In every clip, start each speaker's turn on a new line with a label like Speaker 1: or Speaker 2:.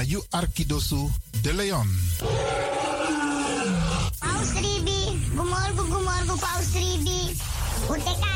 Speaker 1: Na you Arkidosu de Leon.
Speaker 2: Paus Ribi, gumorgo gumorgo Paus Ribi. Uteka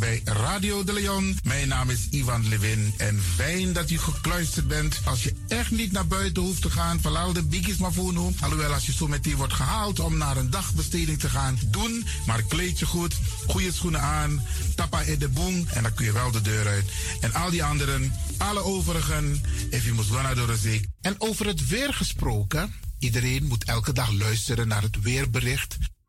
Speaker 1: bij Radio de Leon. Mijn naam is Ivan Levin en fijn dat u gekluisterd bent. Als je echt niet naar buiten hoeft te gaan, verlaal de biggies maar voor nu. Alhoewel, als je zo meteen wordt gehaald om naar een dagbesteding te gaan, doen. Maar kleed je goed, goede schoenen aan, tappa in de boom en dan kun je wel de deur uit. En al die anderen, alle overigen, if you must naar zee. En over het weer gesproken, iedereen moet elke dag luisteren naar het weerbericht.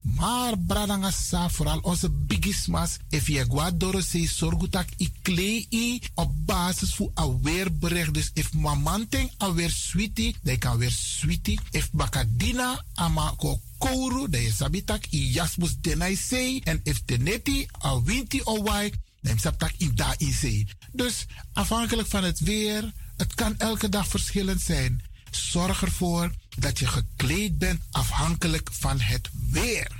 Speaker 1: Maar bradangasa, vooral onze bigismas, if je guadoro se sorgutak i klei op basis van een weerbericht. Dus if mamanting alweer sweetie, dan kan weer sweetie. If bakadina ama ko kouru, dan sabitak i jasmus denai sei. En if teneti a winti o wai, dan sabtak i da. Dus afhankelijk van het weer, het kan elke dag verschillend zijn. Zorg ervoor dat je gekleed bent afhankelijk van het weer.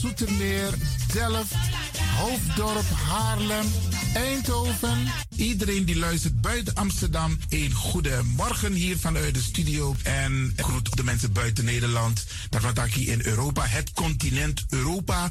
Speaker 1: Zoetermeer, Delft, Hoofddorp, Haarlem, Eindhoven. Iedereen die luistert buiten Amsterdam, een goede morgen hier vanuit de studio. En groet de mensen buiten Nederland. Dat wat in Europa, het continent Europa.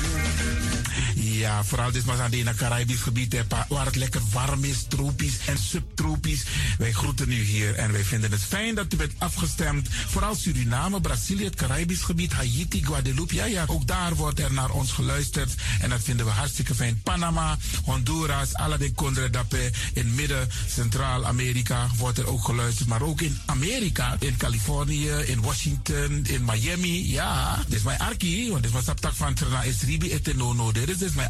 Speaker 1: Ja, vooral dit was aan het Caribisch gebied, waar het lekker warm is, tropisch en subtropisch. Wij groeten u hier en wij vinden het fijn dat u bent afgestemd. Vooral Suriname, Brazilië, het Caribisch gebied, Haiti, Guadeloupe. Ja, ja, ook daar wordt er naar ons geluisterd. En dat vinden we hartstikke fijn. Panama, Honduras, Aladdin Condre Dapé. In midden, Centraal-Amerika wordt er ook geluisterd. Maar ook in Amerika, in Californië, in Washington, in Miami. Ja, dit is mijn arki, want dit was op van Trana Esribi Etenono. Dit is mijn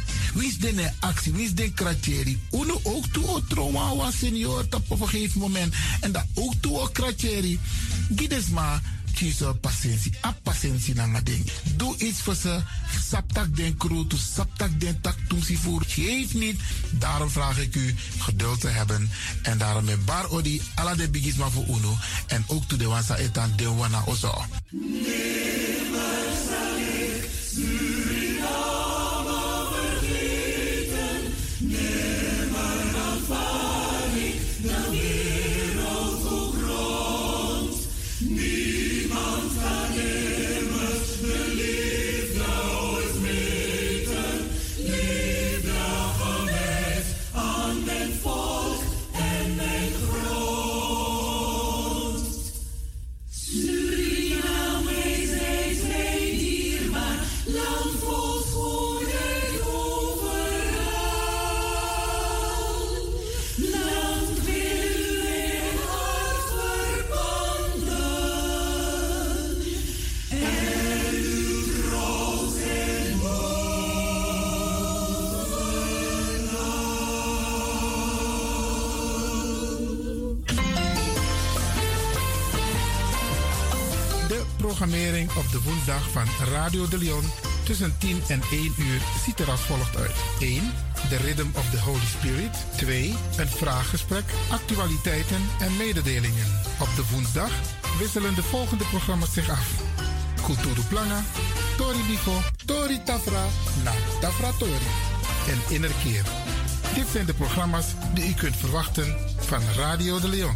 Speaker 1: Wie is de actie? Wie is de kratjeri? Uno ook toe o trauma was senior op een gegeven moment. En dat ook toe o kratjeri. Gides maar kiezen patiëntie. A patiëntie na ding. Doe iets voor ze. Saptak den kroto, saptak den tak si voer. Geef niet. Daarom vraag ik u geduld te hebben. En daarom met bar odi ala de bigisma voor uno. En ook toe de wansa etan de wana ozo. Programmering op de woensdag van Radio de Leon tussen 10 en 1 uur ziet er als volgt uit. 1. De Rhythm of the Holy Spirit. 2. Een vraaggesprek, actualiteiten en mededelingen. Op de woensdag wisselen de volgende programma's zich af. Kulturu Plana, Tori Bifo, Tori Tafra, na Tafra Tori en Innerkeer. Dit zijn de programma's die u kunt verwachten van Radio de Leon.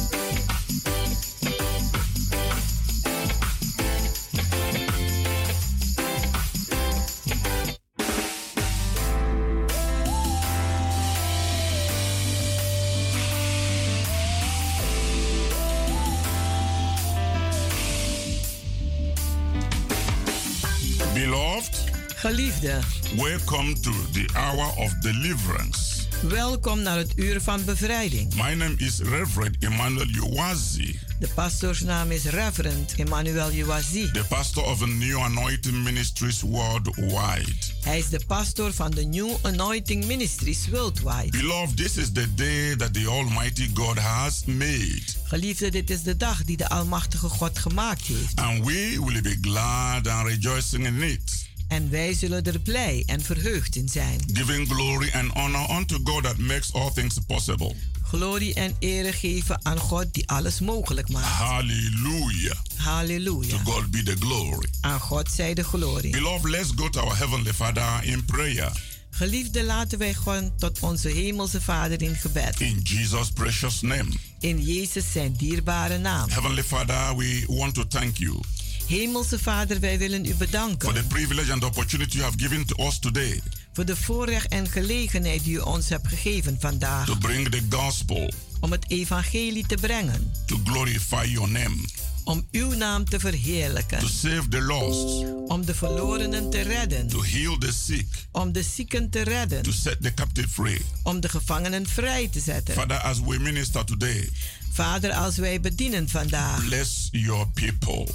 Speaker 3: Geliefde,
Speaker 4: welcome to the hour of deliverance.
Speaker 3: welkom naar het uur van bevrijding.
Speaker 4: My name is Reverend Emmanuel Uwazi,
Speaker 3: De pastoorsnaam is Reverend Emmanuel Uwazi.
Speaker 4: the pastor of New Anointing Ministries worldwide.
Speaker 3: Hij is de pastor van de New Anointing Ministries Worldwide.
Speaker 4: Beloved, this is the day that the Almighty God has made,
Speaker 3: Geliefde, dit is de dag die de Almachtige God gemaakt heeft.
Speaker 4: and we will be glad and rejoicing in it,
Speaker 3: En wij zullen er blij en verheugd in zijn.
Speaker 4: giving glory and honor unto God that makes all things possible.
Speaker 3: Glorie en ere geven aan God die alles mogelijk maakt.
Speaker 4: Hallelujah. To
Speaker 3: Halleluja.
Speaker 4: God be the glory.
Speaker 3: Aan God zij de glorie.
Speaker 4: Beloved, let's go to our Heavenly Father in prayer.
Speaker 3: Geliefde, laten wij gaan tot onze hemelse Vader in gebed.
Speaker 4: In Jesus' precious name.
Speaker 3: In Jezus zijn dierbare naam.
Speaker 4: Heavenly Father, we want to thank you
Speaker 3: Hemelse Vader, wij willen u
Speaker 4: for
Speaker 3: bedanken
Speaker 4: the privilege and opportunity you have given to us today
Speaker 3: voor de voorrecht en gelegenheid die u ons hebt gegeven vandaag
Speaker 4: to bring the gospel
Speaker 3: om het evangelie te brengen,
Speaker 4: to glorify your name,
Speaker 3: om uw naam te verheerlijken,
Speaker 4: to save the lost,
Speaker 3: om de verlorenen te redden,
Speaker 4: to heal the sick,
Speaker 3: om de zieken te redden,
Speaker 4: to set the captive free.
Speaker 3: om de gevangenen vrij te zetten.
Speaker 4: Father, as we minister today,
Speaker 3: Vader, als wij bedienen vandaag,
Speaker 4: bless your people,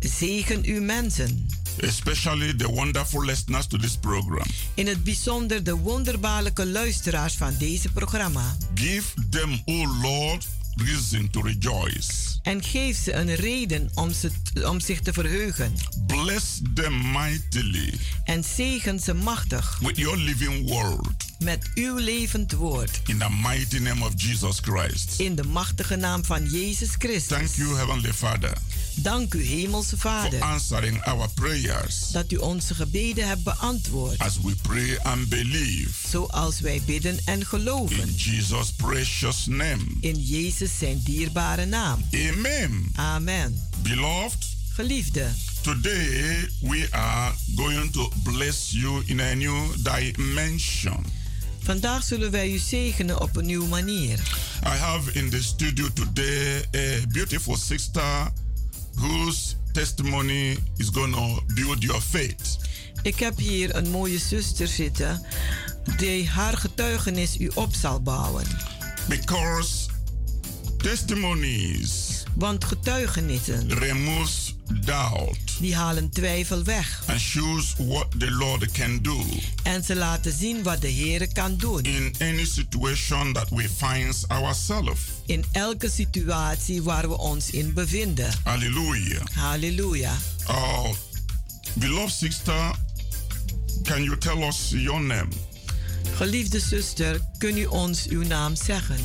Speaker 3: zegen uw mensen.
Speaker 4: especially the wonderful listeners to this program.
Speaker 3: In het bijzonder de wonderbaarlijke luisteraars van deze programma.
Speaker 4: Give them, O Lord, reason to rejoice.
Speaker 3: En geef ze een reden om, ze, om zich te verheugen.
Speaker 4: Bless them mightily
Speaker 3: En zegen ze machtig
Speaker 4: with your living word
Speaker 3: met uw levend woord.
Speaker 4: in the mighty name of Jesus Christ.
Speaker 3: In de machtige naam van Jezus Christus.
Speaker 4: Thank you, Heavenly Father,
Speaker 3: Dank u, Hemelse
Speaker 4: for
Speaker 3: Vader,
Speaker 4: answering our prayers
Speaker 3: dat u onze gebeden hebt beantwoord.
Speaker 4: as we pray and believe
Speaker 3: Zoals wij bidden en
Speaker 4: in
Speaker 3: geloven.
Speaker 4: Jesus' precious name.
Speaker 3: In Jezus zijn dierbare naam.
Speaker 4: Amen.
Speaker 3: Amen.
Speaker 4: Beloved,
Speaker 3: Geliefde,
Speaker 4: today we are going to bless you in a new dimension.
Speaker 3: Vandaag zullen wij u zegenen op een nieuwe manier.
Speaker 4: I have in the studio today a beautiful sister whose testimony is going to build your faith.
Speaker 3: Ik heb hier een mooie zuster zitten die haar getuigenis u op zal bouwen.
Speaker 4: Because testimonies
Speaker 3: Want getuigenissen,
Speaker 4: removes doubt
Speaker 3: die halen twijfel weg.
Speaker 4: and shows what the Lord can do
Speaker 3: En ze laten zien wat de Heer kan doen.
Speaker 4: in any situation that we find ourselves.
Speaker 3: In elke situatie waar we ons in bevinden.
Speaker 4: Hallelujah.
Speaker 3: Halleluja.
Speaker 4: Uh, beloved sister, can you tell us your name?
Speaker 3: Geliefde zuster, kun u ons uw naam zeggen?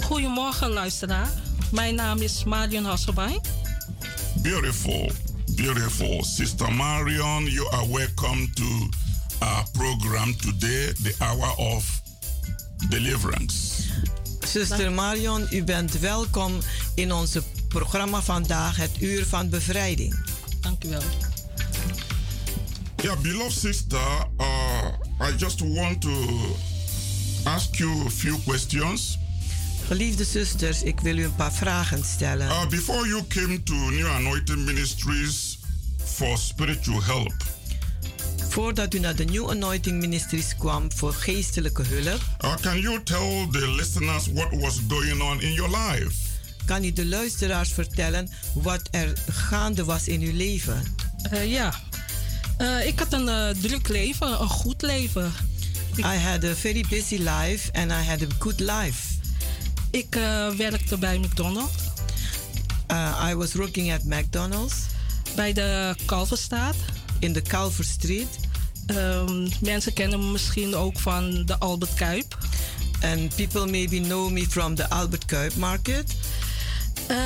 Speaker 5: Goedemorgen luisteraar. Mijn naam is Marion Hasselbein.
Speaker 4: Beautiful, beautiful. Sister Marion, you are welcome to our program today, the hour of deliverance.
Speaker 3: Zuster Marion, u bent welkom in ons programma vandaag, het Uur van Bevrijding.
Speaker 5: Dank u wel.
Speaker 4: Yeah, beloved sister, uh, I just want to ask you a few questions.
Speaker 3: Geliefde zusters, ik wil u een paar vragen stellen.
Speaker 4: Uh, before you came to New Anointing Ministries for spiritual help,
Speaker 3: Voordat u naar de New Anointing Ministries kwam voor geestelijke hulp,
Speaker 4: uh, can you tell the listeners what was going on in your life?
Speaker 3: kan u de luisteraars vertellen wat er gaande was in uw leven.
Speaker 5: Eh, ja, Eh, ik had een eh, druk leven, een goed leven.
Speaker 3: I had a very busy life and I had a good life.
Speaker 5: Ik eh, werkte bij McDonald's,
Speaker 3: Uh, I was working at McDonald's
Speaker 5: bij de Kalverstraat.
Speaker 3: in the Culver Street.
Speaker 5: Ehm, mensen kennen me misschien ook van de Albert Kuip.
Speaker 3: And people maybe know me from the Albert Kuip Market.
Speaker 5: Eh,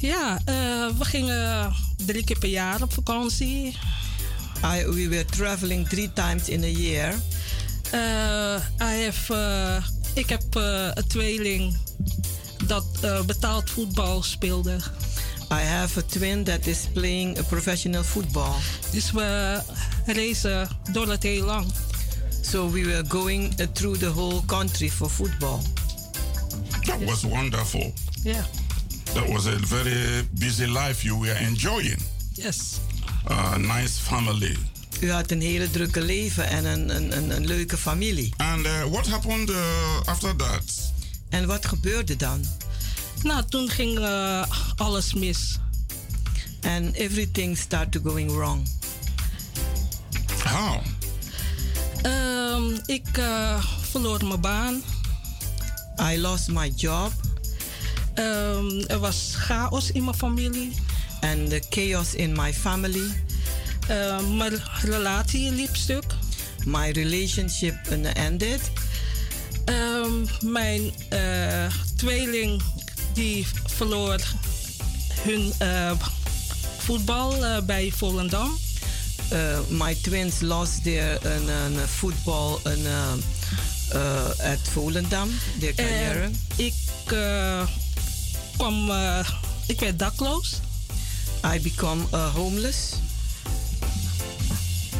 Speaker 5: ja, we gingen drie keer per jaar op vakantie.
Speaker 3: I, we were traveling three times in a year.
Speaker 5: I have, ik heb eh, een tweeling dat eh, betaald voetbal speelde.
Speaker 3: I have a twin that is playing a professional football.
Speaker 5: Dus we racen door het heel lang.
Speaker 3: So we were going uh, through the whole country for football.
Speaker 4: That was wonderful.
Speaker 5: Ja,
Speaker 4: That was a very busy life you were enjoying.
Speaker 5: yes.
Speaker 4: Uh, nice family.
Speaker 3: U had een hele drukke leven en een, een, een, een leuke familie.
Speaker 4: And uh, what happened uh, after that?
Speaker 3: En wat gebeurde dan?
Speaker 5: Nou, toen ging uh, alles mis.
Speaker 3: And everything started going wrong.
Speaker 4: How?
Speaker 5: Um, ik uh, verloor mijn baan.
Speaker 3: I lost my job.
Speaker 5: Um, er was chaos in mijn familie.
Speaker 3: And the chaos in my family.
Speaker 5: Uh, mijn relatie liep stuk.
Speaker 3: My relationship ended.
Speaker 5: Um, mijn uh, tweeling die verloor hun uh, voetbal bij Volendam.
Speaker 3: My twins lost their een, voetbal uh, at Volendam, their carrière.
Speaker 5: Ik kwam, ik werd dakloos.
Speaker 3: I become homeless.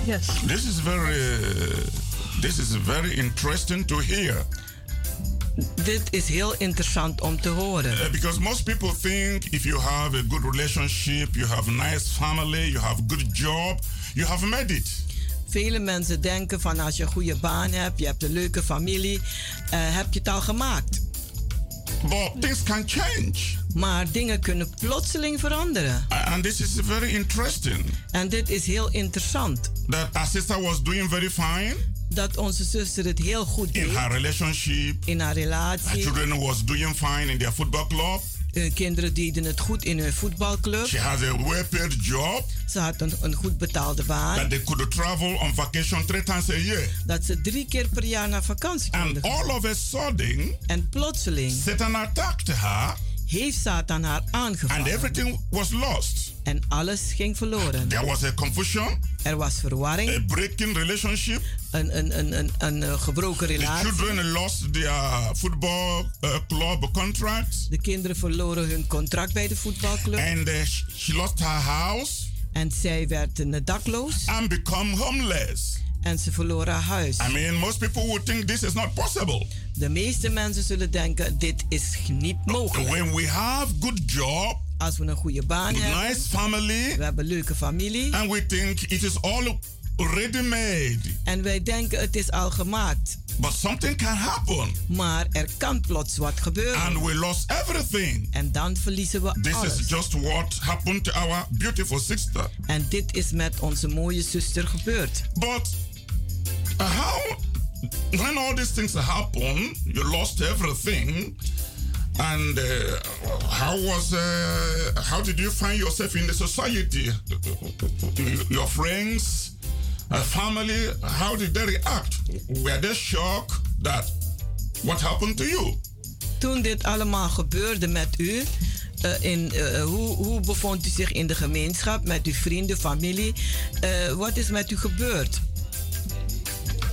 Speaker 5: Yes.
Speaker 4: This is very, this is very interesting to hear.
Speaker 3: Dit is heel interessant om te horen.
Speaker 4: Uh, because most people think if you have a good relationship, you have a nice family, you have a good job, you have made it.
Speaker 3: Vele mensen denken van als je een goede baan hebt, je hebt een leuke familie, uh, heb je het al gemaakt.
Speaker 4: But things can change.
Speaker 3: Maar dingen kunnen plotseling veranderen.
Speaker 4: And this is very interesting.
Speaker 3: En dit is heel interessant.
Speaker 4: That our sister was doing very fine.
Speaker 3: Dat onze zuster het heel goed deed.
Speaker 4: In haar relationship.
Speaker 3: In haar relatie.
Speaker 4: Her children was doing fine in their football club.
Speaker 3: Hun kinderen deden het goed in hun voetbalclub.
Speaker 4: She has a well-paid job.
Speaker 3: Ze had een, een goed betaalde baan.
Speaker 4: That they could travel on vacation three times a year.
Speaker 3: Dat ze drie keer per jaar naar vakantie konden
Speaker 4: And all of a sudden.
Speaker 3: En plotseling.
Speaker 4: Satan attacked her.
Speaker 3: Heeft Satan haar aangevallen.
Speaker 4: And everything was lost.
Speaker 3: En alles ging verloren.
Speaker 4: There was a confusion.
Speaker 3: Er was verwarring.
Speaker 4: A breaking relationship.
Speaker 3: Een, een, een, een, een, een gebroken relatie.
Speaker 4: The children lost their football uh, club contract.
Speaker 3: De kinderen verloren hun contract bij de voetbalclub.
Speaker 4: And uh, she lost her house.
Speaker 3: En zij werd uh, dakloos.
Speaker 4: And become homeless.
Speaker 3: En ze verloor haar huis.
Speaker 4: I mean, most people would think this is not possible.
Speaker 3: De meeste mensen zullen denken, dit is niet mogelijk.
Speaker 4: When we have good job,
Speaker 3: als we een goede baan
Speaker 4: good
Speaker 3: hebben,
Speaker 4: nice family,
Speaker 3: we hebben een leuke familie,
Speaker 4: and we think it is all ready made.
Speaker 3: En wij denken het is al gemaakt.
Speaker 4: But something can happen.
Speaker 3: Maar er kan plots wat gebeuren.
Speaker 4: And we lost everything.
Speaker 3: En dan verliezen we
Speaker 4: This
Speaker 3: alles.
Speaker 4: is just what happened to our beautiful sister.
Speaker 3: En dit is met onze mooie zuster gebeurd.
Speaker 4: But uh, how, when all these things happen, you lost everything. And uh, how was, uh, how did you find yourself in the society? Your friends, uh, family, how did they react? Were they shocked that what happened to you?
Speaker 3: Toen dit allemaal gebeurde met u, uh, in, uh, hoe, hoe bevond u zich in de gemeenschap met uw vrienden, familie? Uh, wat is met u gebeurd?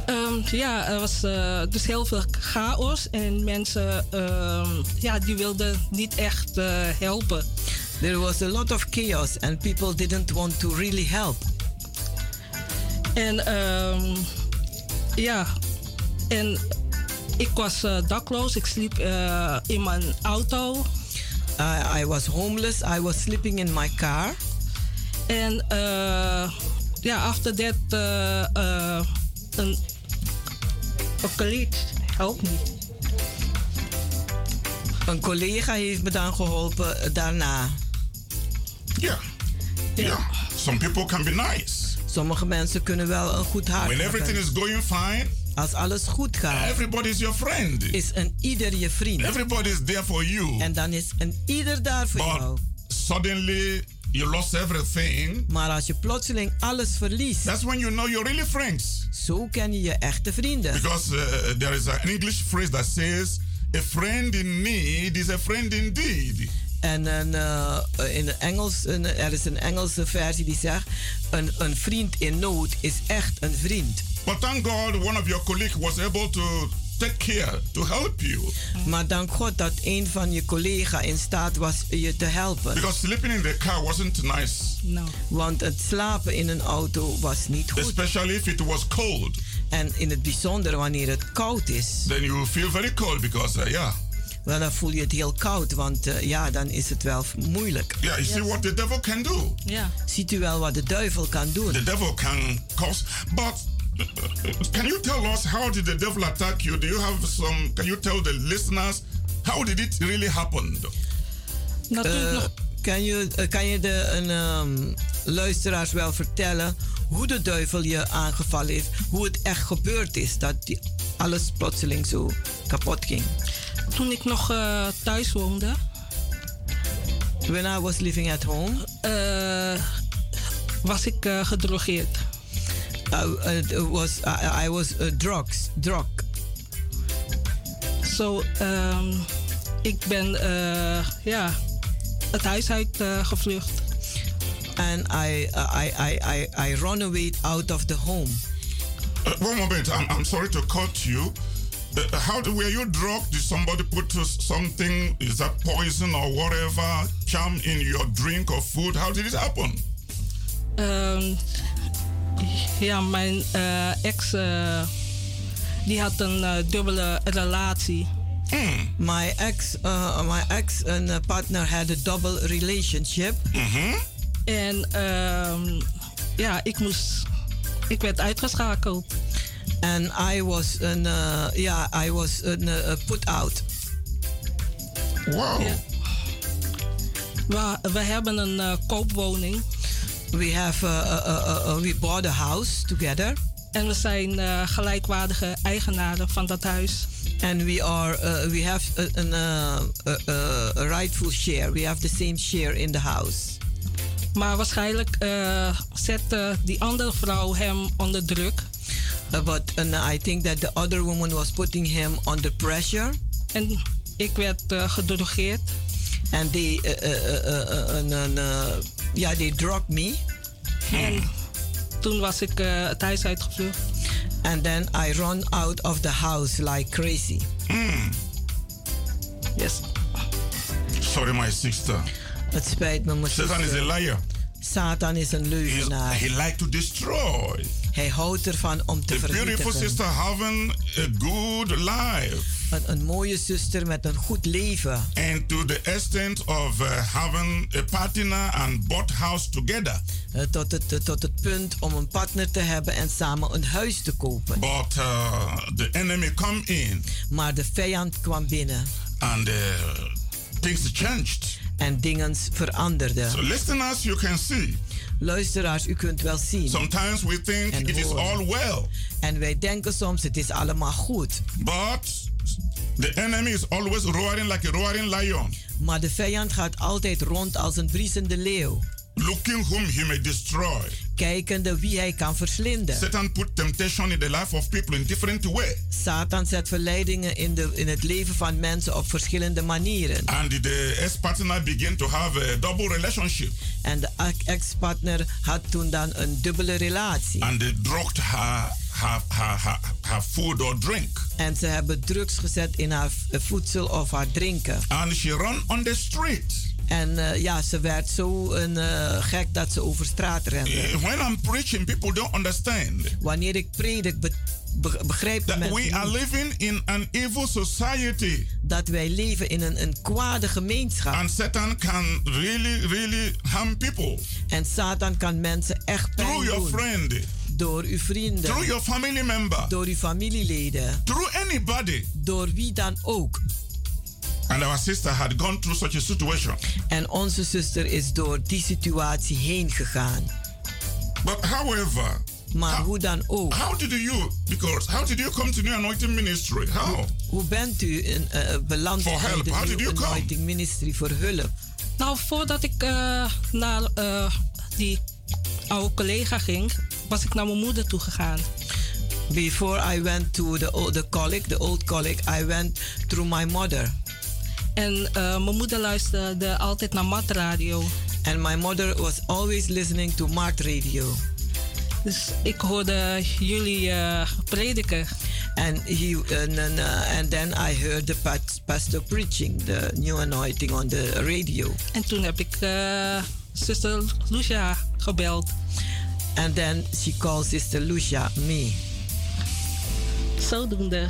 Speaker 5: Um, ja, er was uh, dus heel veel chaos en mensen uh, ja, die wilden niet echt uh, helpen.
Speaker 3: There was a lot of chaos and people didn't want to really help.
Speaker 5: En um, ja, en ik was dakloos, ik sliep in mijn auto.
Speaker 3: I, I was homeless, I was sleeping in my car.
Speaker 5: En ja, after that, een een collega helpt niet.
Speaker 3: Een collega heeft me dan geholpen daarna.
Speaker 4: Ja. Ja. Some people can be nice.
Speaker 3: Sommige mensen kunnen wel een goed hart
Speaker 4: When
Speaker 3: hebben.
Speaker 4: everything is going fine.
Speaker 3: Als alles goed gaat.
Speaker 4: Everybody is your friend.
Speaker 3: Is een ieder je vriend.
Speaker 4: Everybody is there for you.
Speaker 3: En dan is een ieder daar voor
Speaker 4: But
Speaker 3: jou.
Speaker 4: Suddenly you lost everything.
Speaker 3: Maar als je plotseling alles verliest.
Speaker 4: That's when you know you're really friends.
Speaker 3: Zo ken je je echte vrienden.
Speaker 4: Because uh, there is an English phrase that says, a friend in need is a friend indeed.
Speaker 3: En een, uh, in Engels, een, er is een Engelse versie die zegt: een, een vriend in nood is echt een vriend.
Speaker 4: But thank God, one of your colleagues was able to take care, to help you.
Speaker 3: Maar dank God dat een van je collega's in staat was je te helpen.
Speaker 4: Because sleeping in the car wasn't nice.
Speaker 5: No.
Speaker 3: Want het slapen in een auto was niet goed.
Speaker 4: Especially if it was cold.
Speaker 3: En in het bijzonder wanneer het koud is.
Speaker 4: Then you feel very cold because, uh, yeah.
Speaker 3: Wel, dan voel je het heel koud, want uh, ja, dan is het wel moeilijk.
Speaker 4: Yeah, you see what the devil can do.
Speaker 5: Ja.
Speaker 3: Ziet u wel wat de duivel kan doen?
Speaker 4: The devil can cause, but can you tell us how did the devil attack you? Do you have some? Can you tell the listeners how did it really happen?
Speaker 5: Natuurlijk nog.
Speaker 3: Kan je, uh, kan je de een, um, luisteraars wel vertellen hoe de duivel je aangevallen heeft? Hoe het echt gebeurd is dat die alles plotseling zo kapot ging?
Speaker 5: Toen ik nog uh, thuis woonde.
Speaker 3: When I was living at home?
Speaker 5: Uh, was ik uh, gedrogeerd.
Speaker 3: Uh, was, I, I was drugs, drug.
Speaker 5: Zo, so, um, ik ben ja, het huis uit gevlucht.
Speaker 3: And I, I, I, I, I run away out of the home.
Speaker 4: one moment, I'm, I'm sorry to cut you. Uh, how do, were you drugged? Did somebody put something, is that poison or whatever, charm in your drink or food? How did it happen?
Speaker 5: Um, ja, mijn uh, ex, uh, die had een uh, dubbele relatie.
Speaker 3: Mm. My ex, my ex and partner had a double relationship.
Speaker 4: Mm -hmm.
Speaker 5: En um, ja, ik moest, ik werd uitgeschakeld.
Speaker 3: And I was een, uh, yeah, I was een uh, put out.
Speaker 4: Wow.
Speaker 5: Ja. We, we hebben een uh, koopwoning.
Speaker 3: We have we bought a house together.
Speaker 5: En we zijn gelijkwaardige eigenaren van dat huis.
Speaker 3: And we are we have a, a, a, rightful share. We have the same share in the house.
Speaker 5: Maar waarschijnlijk zette die andere vrouw hem onder druk.
Speaker 3: Uh, but uh, I think that the other woman was putting him under pressure.
Speaker 5: En ik werd uh, gedrogeerd.
Speaker 3: And they, yeah, they drugged me.
Speaker 5: En toen was ik het huis uitgevlucht.
Speaker 3: And then I run out of the house like crazy.
Speaker 4: Mm.
Speaker 5: Yes.
Speaker 4: Sorry, my sister.
Speaker 3: Het spijt me, mijn
Speaker 4: Satan is a liar.
Speaker 3: Satan is een leugenaar.
Speaker 4: He like to destroy.
Speaker 3: Hij houdt ervan om te
Speaker 4: The
Speaker 3: vernietigen.
Speaker 4: beautiful sister having a good life.
Speaker 3: Een, een, mooie zuster met een goed leven.
Speaker 4: And to the extent of uh, having a partner and bought house together.
Speaker 3: Uh, tot, het, uh, tot het punt om een partner te hebben en samen een huis te kopen.
Speaker 4: But the enemy come in.
Speaker 3: Maar de vijand kwam binnen.
Speaker 4: And things changed.
Speaker 3: En dingen veranderden.
Speaker 4: So listeners, you can see.
Speaker 3: Luisteraars, u kunt wel zien.
Speaker 4: Sometimes we think
Speaker 3: en
Speaker 4: it is all well.
Speaker 3: En wij denken soms het is allemaal goed.
Speaker 4: But the enemy is always roaring like a roaring lion.
Speaker 3: Maar de vijand gaat altijd rond als een briesende leeuw.
Speaker 4: Looking whom he may destroy.
Speaker 3: Kijkende wie hij kan verslinden.
Speaker 4: Satan put temptation in the life of people in different way.
Speaker 3: Satan zet verleidingen in, de, in het leven van mensen op verschillende manieren.
Speaker 4: And the ex-partner begin to have a double relationship.
Speaker 3: En de ex-partner had toen dan een dubbele relatie.
Speaker 4: And they drugged her, her, her food or drink.
Speaker 3: En ze hebben drugs gezet in haar voedsel of haar drinken.
Speaker 4: And she run on the street.
Speaker 3: En uh, ja, ze werd zo een, uh, gek dat ze over straat rende.
Speaker 4: When I'm preaching, people don't understand.
Speaker 3: Wanneer ik predik, be be
Speaker 4: That
Speaker 3: mensen
Speaker 4: we are living in an evil society.
Speaker 3: Dat wij leven in een, een kwade gemeenschap.
Speaker 4: And Satan can really, really harm people.
Speaker 3: En Satan kan mensen echt pijn
Speaker 4: Through your
Speaker 3: doen.
Speaker 4: friend.
Speaker 3: Door uw vrienden.
Speaker 4: Through your family member.
Speaker 3: Door uw familieleden.
Speaker 4: Through anybody.
Speaker 3: Door wie dan ook.
Speaker 4: And our sister had gone through such a situation.
Speaker 3: En onze zuster is door die situatie heen gegaan.
Speaker 4: But however,
Speaker 3: Maar hoe dan ook.
Speaker 4: how did you, because how did you come to New Anointing Ministry? How?
Speaker 3: Hoe bent u in, uh, beland
Speaker 4: help.
Speaker 3: de
Speaker 4: How did
Speaker 3: New
Speaker 4: you come?
Speaker 3: Anointing Ministry voor hulp?
Speaker 5: Nou, voordat ik uh, naar uh, die oude collega ging, was ik naar mijn moeder toe gegaan.
Speaker 3: Before I went to the, old, the colleague, the old colleague, I went through my mother.
Speaker 5: En uh, mijn moeder luisterde altijd naar Mat Radio.
Speaker 3: And my mother was always listening to Mart Radio.
Speaker 5: Dus ik hoorde jullie uh, prediken.
Speaker 3: And he and, and, uh, and then I heard the pastor preaching the new anointing on the radio.
Speaker 5: En toen heb ik uh, Sister Lucia gebeld.
Speaker 3: And then she called Sister Lucia me.
Speaker 5: Zodoende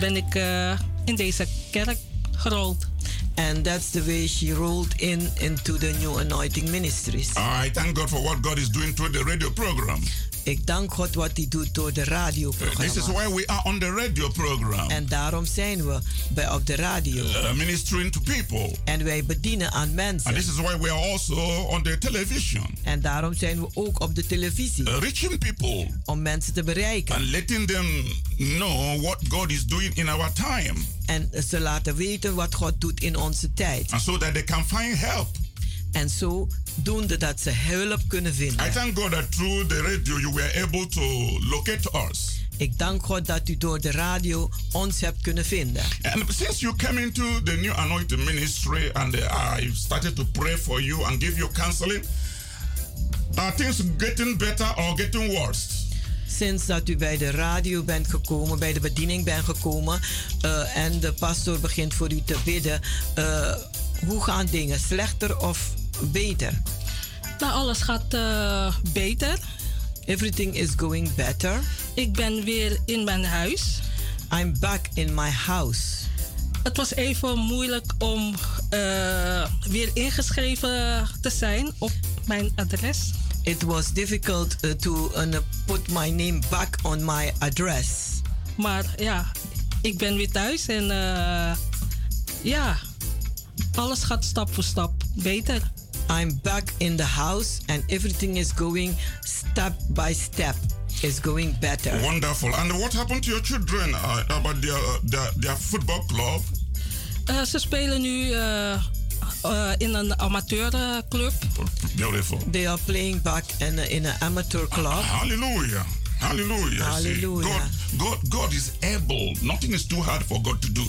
Speaker 5: ben ik uh, in deze kerk gerold.
Speaker 3: And that's the way she rolled in into the new anointing ministries.
Speaker 4: I thank God for what God is doing through the radio program.
Speaker 3: Ik dank God wat hij doet door de
Speaker 4: This is
Speaker 3: radioprogramma.
Speaker 4: why we are on the radio program,
Speaker 3: En daarom zijn we bij op de radio.
Speaker 4: uh, ministering to people.
Speaker 3: En wij bedienen aan
Speaker 4: And
Speaker 3: mensen.
Speaker 4: this is why we are also on the television,
Speaker 3: En daarom zijn we ook op de televisie.
Speaker 4: uh, reaching people
Speaker 3: Om mensen te bereiken.
Speaker 4: and letting them know what God is doing in our time,
Speaker 3: En ze laten weten wat God doet in onze tijd.
Speaker 4: and so that they can find help.
Speaker 3: En zo doende dat ze hulp kunnen
Speaker 4: I
Speaker 3: vinden.
Speaker 4: thank God that through the radio you were able to locate us.
Speaker 3: Ik dank God dat u door de radio ons hebt kunnen vinden.
Speaker 4: And since you came into the new anointing ministry and uh, I started to pray for you and give you counseling, are things getting better or getting worse?
Speaker 3: Sinds dat u bij de radio bent gekomen, bij de bediening bent gekomen eh, en de pastor begint voor u te bidden, eh, hoe gaan dingen? Slechter of beter?
Speaker 5: Nou, alles gaat eh, beter.
Speaker 3: Everything is going better.
Speaker 5: Ik ben weer in mijn huis.
Speaker 3: I'm back in my house.
Speaker 5: Het was even moeilijk om eh, weer ingeschreven te zijn op mijn adres.
Speaker 3: It was difficult uh, to put my name back on my address.
Speaker 5: Maar ja, ik ben weer thuis en eh, ja, alles gaat stap voor stap beter.
Speaker 3: I'm back in the house and everything is going step by step. Is going better.
Speaker 4: Wonderful. And what happened to your children uh, about their, uh, their their football club?
Speaker 5: Eh, ze spelen nu eh, eh, in een amateurclub.
Speaker 4: Beautiful.
Speaker 3: They are playing back in, in an amateur club.
Speaker 4: Hallelujah. Hallelujah.
Speaker 3: Hallelujah.
Speaker 4: God, God, God is able. Nothing is too hard for God to do.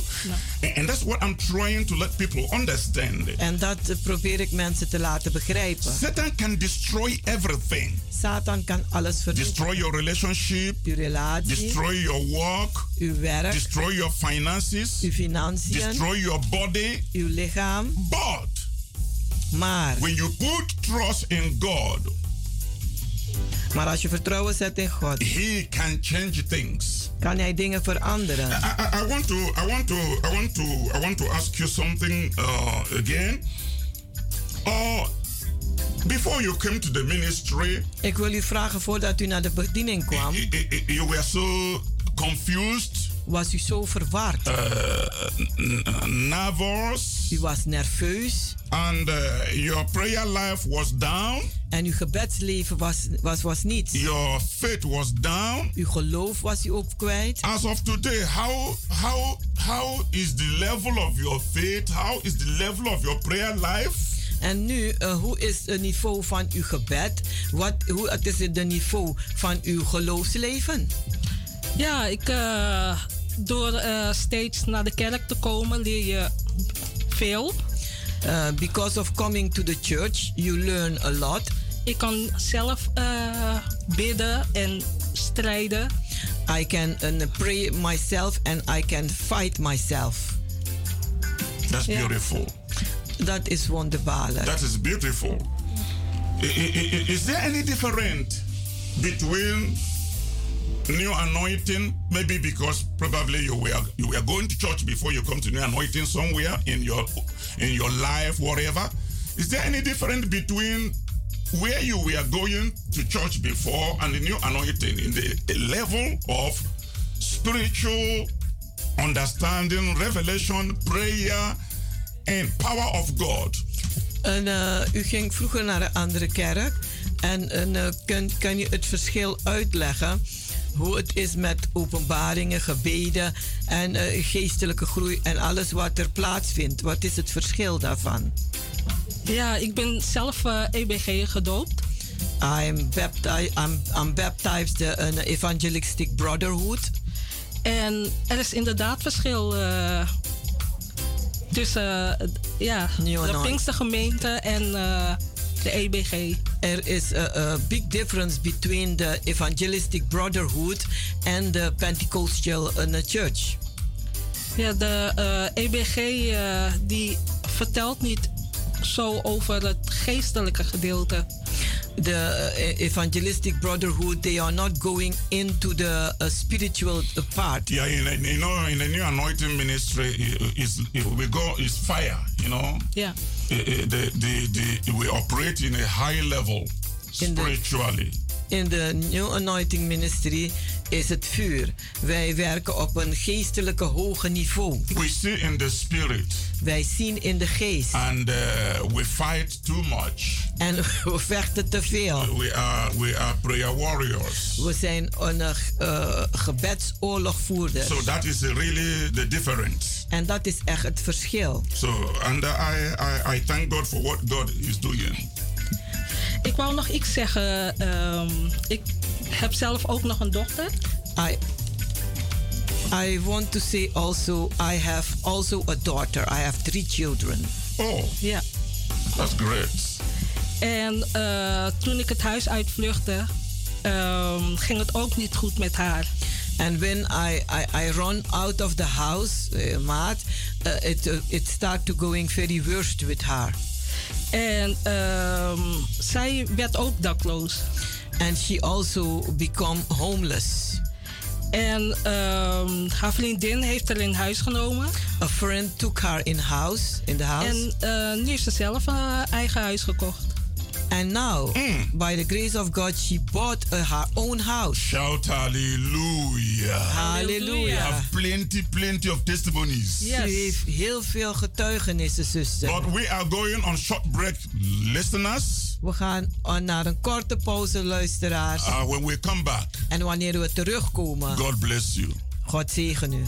Speaker 4: And, and that's what I'm trying to let people understand.
Speaker 3: En dat probeer ik mensen te laten begrijpen.
Speaker 4: Satan can destroy everything.
Speaker 3: Satan kan alles vernietigen.
Speaker 4: Destroy your relationship,
Speaker 3: Uw relatie,
Speaker 4: destroy your work,
Speaker 3: uw werk,
Speaker 4: destroy your finances,
Speaker 3: uw financiën,
Speaker 4: destroy your body.
Speaker 3: uw lichaam.
Speaker 4: But
Speaker 3: Maar,
Speaker 4: when you put trust in God,
Speaker 3: maar als je vertrouwen zet in God,
Speaker 4: He can change things.
Speaker 3: kan hij dingen veranderen.
Speaker 4: I, I, I want to, I want to, I want to, I want to ask you something uh, again. Uh, before you came to the ministry,
Speaker 3: Ik wil u vragen voordat u naar de bediening kwam,
Speaker 4: you were so confused,
Speaker 3: was u zo verward.
Speaker 4: uh, nervous,
Speaker 3: U was nerveus
Speaker 4: and uh, your prayer life was down.
Speaker 3: en uw gebedsleven was, was, was niets.
Speaker 4: Your faith was down.
Speaker 3: Uw geloof was u ook kwijt.
Speaker 4: As of today, how how how is the level of your faith? How is the level of your prayer life?
Speaker 3: En nu, eh, hoe is het niveau van uw gebed? Wat, hoe het is het de niveau van uw geloofsleven?
Speaker 5: Ja, ik, eh, door eh, steeds naar de kerk te komen leer je veel.
Speaker 3: Uh, because of coming to the church, you learn a lot.
Speaker 5: Ik kan zelf eh, bidden en strijden.
Speaker 3: I can uh, pray myself and I can fight myself.
Speaker 4: That's
Speaker 5: Yeah.
Speaker 4: beautiful.
Speaker 3: Dat is wonderbaarlijk.
Speaker 4: That is beautiful. Is there any difference between new anointing? Maybe because probably you were you were going to church before you come to new anointing somewhere in your in your life, whatever. Is there any difference between where you were going to church before and the new anointing in the level of spiritual understanding, revelation, prayer, and power of God?
Speaker 3: En, eh, u ging vroeger naar een andere kerk. En, en, eh, kun, kan je het verschil uitleggen? Hoe het is met openbaringen, gebeden en eh, geestelijke groei en alles wat er plaatsvindt. Wat is het verschil daarvan?
Speaker 5: Ja, ik ben zelf eh, EBG gedoopt.
Speaker 3: I'm, baptized, I'm, I'm baptized in an evangelistic brotherhood.
Speaker 5: En er is inderdaad verschil eh, tussen eh, ja, de. Pinkstergemeente en eh, de EBG.
Speaker 3: Er is a, a big difference between the evangelistic brotherhood and the Pentecostal uh, church.
Speaker 5: Ja, de eh, EBG eh, die vertelt niet zo over het geestelijke gedeelte.
Speaker 3: The uh, evangelistic brotherhood, they are not going into the uh, spiritual part.
Speaker 4: Yeah, in, a, you know, in the new anointing ministry, is we go is fire. You know.
Speaker 5: Yeah.
Speaker 4: The, the, the, we operate in a high level spiritually.
Speaker 3: In the New Anointing Ministry is het vuur. Wij werken op een geestelijke hoge niveau.
Speaker 4: We see in the spirit.
Speaker 3: Wij zien in de geest.
Speaker 4: And uh, we fight too much.
Speaker 3: En we vechten te veel.
Speaker 4: We are, we are prayer warriors.
Speaker 3: We zijn een uh, gebedsoorlogvoerders.
Speaker 4: So that is really the difference.
Speaker 3: En dat is echt het verschil.
Speaker 4: So and I, I, I thank God for what God is doing.
Speaker 5: Ik wou nog iets zeggen. Um, ik heb zelf ook nog een dochter.
Speaker 3: I, I want to say also, I have also a daughter. I have three children.
Speaker 4: Oh.
Speaker 5: Ja.
Speaker 4: That's great.
Speaker 5: En uh, toen ik het huis uitvluchtte, um, ging het ook niet goed met haar.
Speaker 3: And when I, I, I run out of the house, uh, maat, uh, it, uh, it start to going very worst with her.
Speaker 5: En um, zij werd ook dakloos.
Speaker 3: And she also become homeless.
Speaker 5: En um, haar vriendin heeft haar in huis genomen.
Speaker 3: A friend took her in house, in the house.
Speaker 5: En uh, nu heeft ze zelf een eigen huis gekocht.
Speaker 3: And now, mm. by the grace of God, she bought a, her own house.
Speaker 4: Shout hallelujah.
Speaker 3: Hallelujah.
Speaker 4: have plenty, plenty of testimonies.
Speaker 3: Yes. Ze heeft heel veel getuigenissen, zuster.
Speaker 4: But we are going on short break, listeners.
Speaker 3: We gaan naar een korte pauze, luisteraars.
Speaker 4: Uh, when we come back.
Speaker 3: En wanneer we terugkomen.
Speaker 4: God bless you.
Speaker 3: God zegen u.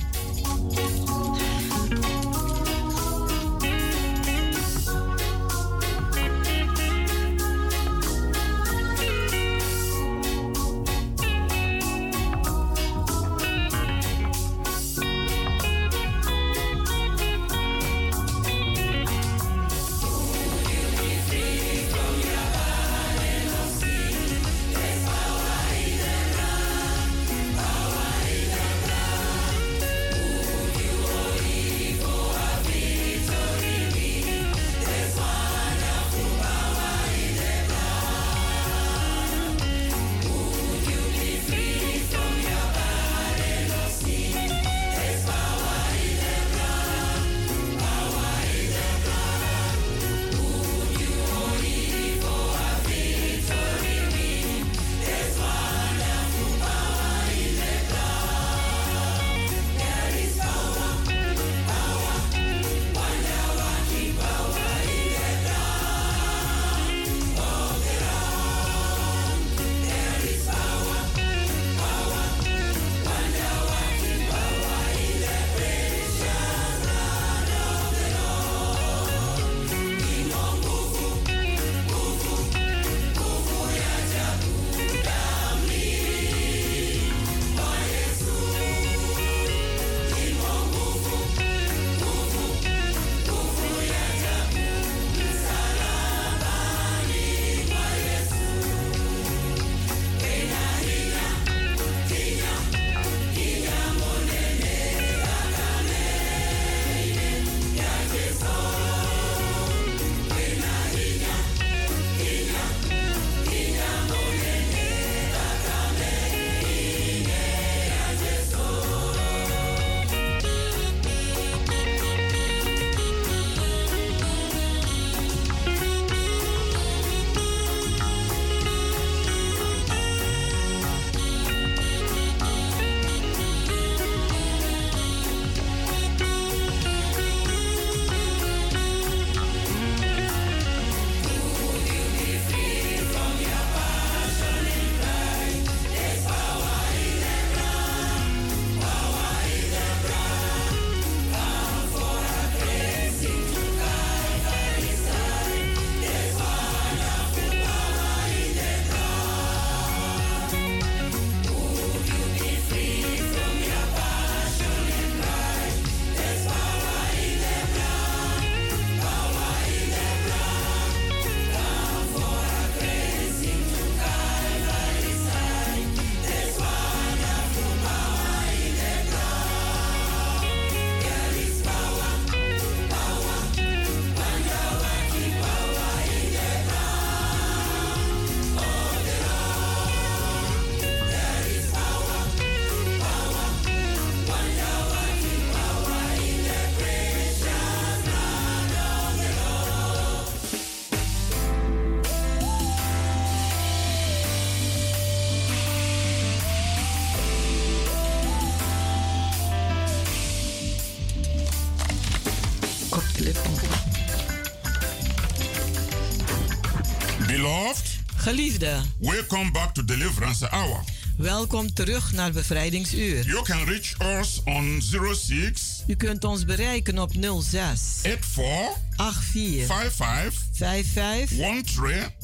Speaker 3: Geliefde,
Speaker 4: welcome back to Deliverance Hour.
Speaker 3: welkom terug naar Bevrijdingsuur.
Speaker 4: You can reach us on 06
Speaker 3: U kunt ons bereiken op 06
Speaker 4: 84
Speaker 3: 84
Speaker 4: 55
Speaker 3: 55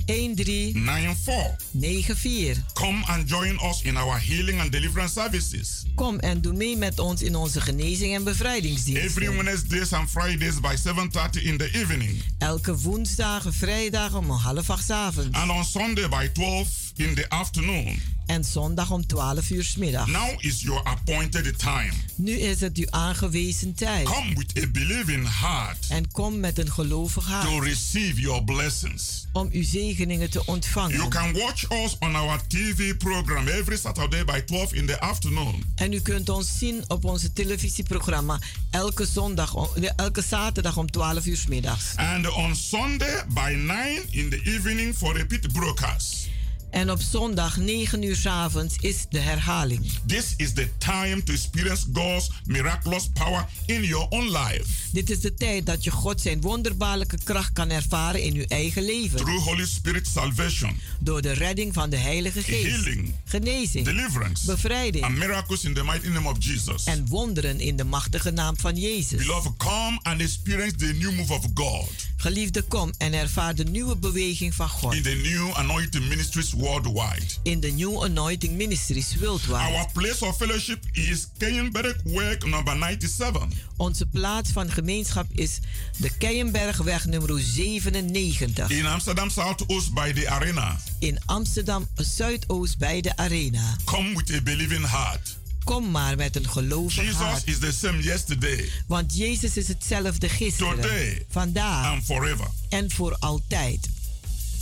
Speaker 4: 13
Speaker 3: 13
Speaker 4: 94.
Speaker 3: 94.
Speaker 4: Come and join us in our healing and deliverance services.
Speaker 3: Kom en doe mee met ons in onze genezing en
Speaker 4: Every
Speaker 3: bevrijdingsdiensten.
Speaker 4: Wednesdays and Fridays by 7:30 in the evening.
Speaker 3: Elke woensdag en vrijdag om half acht 's avonds.
Speaker 4: And on Sunday by 12 in the afternoon.
Speaker 3: En zondag om 12 uur 's middag.
Speaker 4: Now is your appointed time.
Speaker 3: Nu is het uw aangewezen tijd.
Speaker 4: Come with a believing heart
Speaker 3: En kom met een gelovig
Speaker 4: to
Speaker 3: hart
Speaker 4: receive your blessings.
Speaker 3: om uw zegeningen te
Speaker 4: You
Speaker 3: ontvangen.
Speaker 4: can watch us on our TV program every Saturday by 12 in the afternoon.
Speaker 3: En u kunt ons zien op onze televisieprogramma elke, zondag, elke zaterdag om 12 uur 's middags.
Speaker 4: And on Sunday by 9 in the evening for repeat broadcast.
Speaker 3: En op zondag 9 uur 's avonds is de herhaling.
Speaker 4: This is the time to experience God's miraculous power in your own life
Speaker 3: Dit is de tijd dat je God zijn wonderbaarlijke kracht kan ervaren in uw eigen leven.
Speaker 4: through Holy Spirit salvation,
Speaker 3: Door de redding van de Heilige Geest.
Speaker 4: healing,
Speaker 3: Genezing.
Speaker 4: deliverance,
Speaker 3: Bevrijding.
Speaker 4: and miracles in the mighty name of Jesus.
Speaker 3: En wonderen in de machtige naam van Jezus.
Speaker 4: Beloved, come and experience the new move of God
Speaker 3: Geliefde, kom en ervaar de nieuwe beweging van God.
Speaker 4: in the new anointing ministries worldwide.
Speaker 3: In de New Anointing Ministries worldwide.
Speaker 4: Our place of fellowship is Kenyenberg Work number 97.
Speaker 3: Onze plaats van gemeenschap is de Keienbergweg nummer 97.
Speaker 4: In Amsterdam Southoost by the arena.
Speaker 3: In Amsterdam Zuidoost bij de Arena.
Speaker 4: Come with a believing heart.
Speaker 3: Kom maar met een gelovig
Speaker 4: Jesus
Speaker 3: hart.
Speaker 4: is the same yesterday,
Speaker 3: Want Jezus is hetzelfde gisteren,
Speaker 4: Today.
Speaker 3: vandaag
Speaker 4: and forever.
Speaker 3: en voor altijd.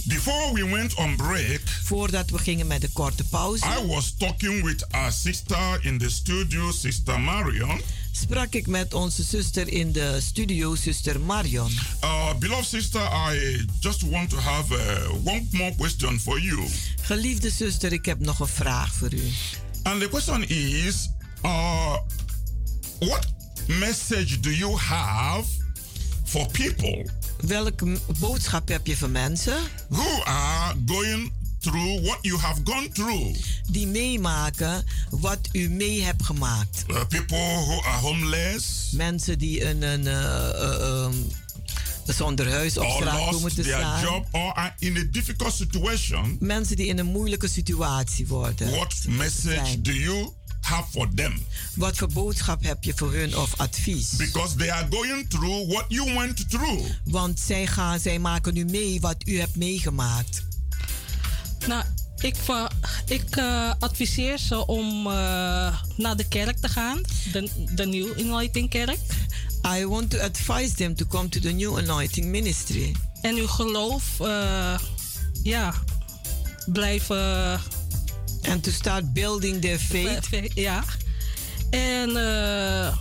Speaker 4: Before we went on break,
Speaker 3: Voordat we gingen met de korte pauze,
Speaker 4: I was talking with our sister in the studio, Sister Marion.
Speaker 3: sprak ik met onze zuster in de studio, zuster Marion.
Speaker 4: Uh, beloved sister, I just want to have uh, one more question for you.
Speaker 3: Geliefde zuster, ik heb nog een vraag voor u.
Speaker 4: And the question is uh, what message do you have for people
Speaker 3: Welke boodschap heb je voor mensen
Speaker 4: who are going through what you have gone through?
Speaker 3: die meemaken wat u mee hebt gemaakt?
Speaker 4: Uh, people who are homeless
Speaker 3: Mensen die een, een eh, ehm, zonder huis op straat komen te staan.
Speaker 4: job or are in a difficult situation.
Speaker 3: Mensen die in een moeilijke situatie worden.
Speaker 4: What message do you have for them?
Speaker 3: Wat voor boodschap heb je voor hun of advies?
Speaker 4: Because they are going through what you went through.
Speaker 3: Want zij, gaan, zij maken nu mee wat u hebt meegemaakt.
Speaker 5: Nou, ik, ik eh, adviseer ze om eh, naar de kerk te gaan. De, de New Anointing Kerk.
Speaker 3: I want to advise them to come to the New Anointing Ministry.
Speaker 5: En uw geloof, eh, ja, blijven...
Speaker 3: And to start building their faith.
Speaker 5: Ja. En eh,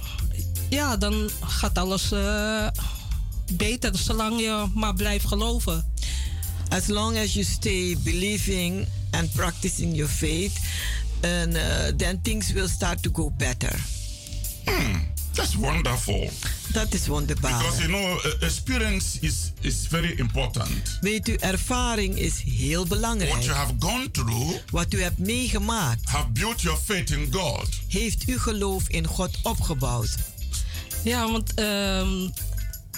Speaker 5: ja, dan gaat alles eh, beter zolang je maar blijft geloven.
Speaker 3: As long as you stay believing and practicing your faith, and uh, then things will start to go better.
Speaker 4: That's wonderful.
Speaker 3: Dat is wonderbaar.
Speaker 4: Because you know, uh, experience is, is very important.
Speaker 3: Weet u, ervaring is heel
Speaker 4: What
Speaker 3: belangrijk.
Speaker 4: you have gone through
Speaker 3: Wat u hebt meegemaakt,
Speaker 4: have built your faith in God.
Speaker 3: heeft uw geloof in God opgebouwd.
Speaker 5: Ja, want ehm,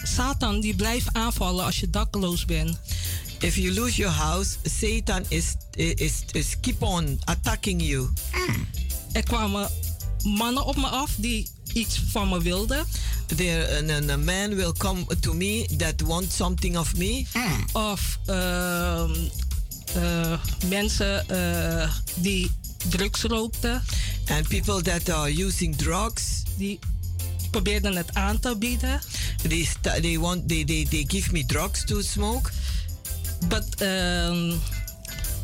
Speaker 5: Satan die blijft aanvallen als je dakloos bent.
Speaker 3: If you lose your house, Satan is, is, is keep on attacking you.
Speaker 5: Er kwamen mannen op me af die iets van me wilden.
Speaker 3: There, a, a man will come to me that want something of me.
Speaker 5: Of ehm, eh, mensen eh, die drugs rookten.
Speaker 3: And people that are using drugs.
Speaker 5: Die probeerden het aan te bieden.
Speaker 3: They, they, want, they, they, they give me drugs to smoke.
Speaker 5: But, ehm,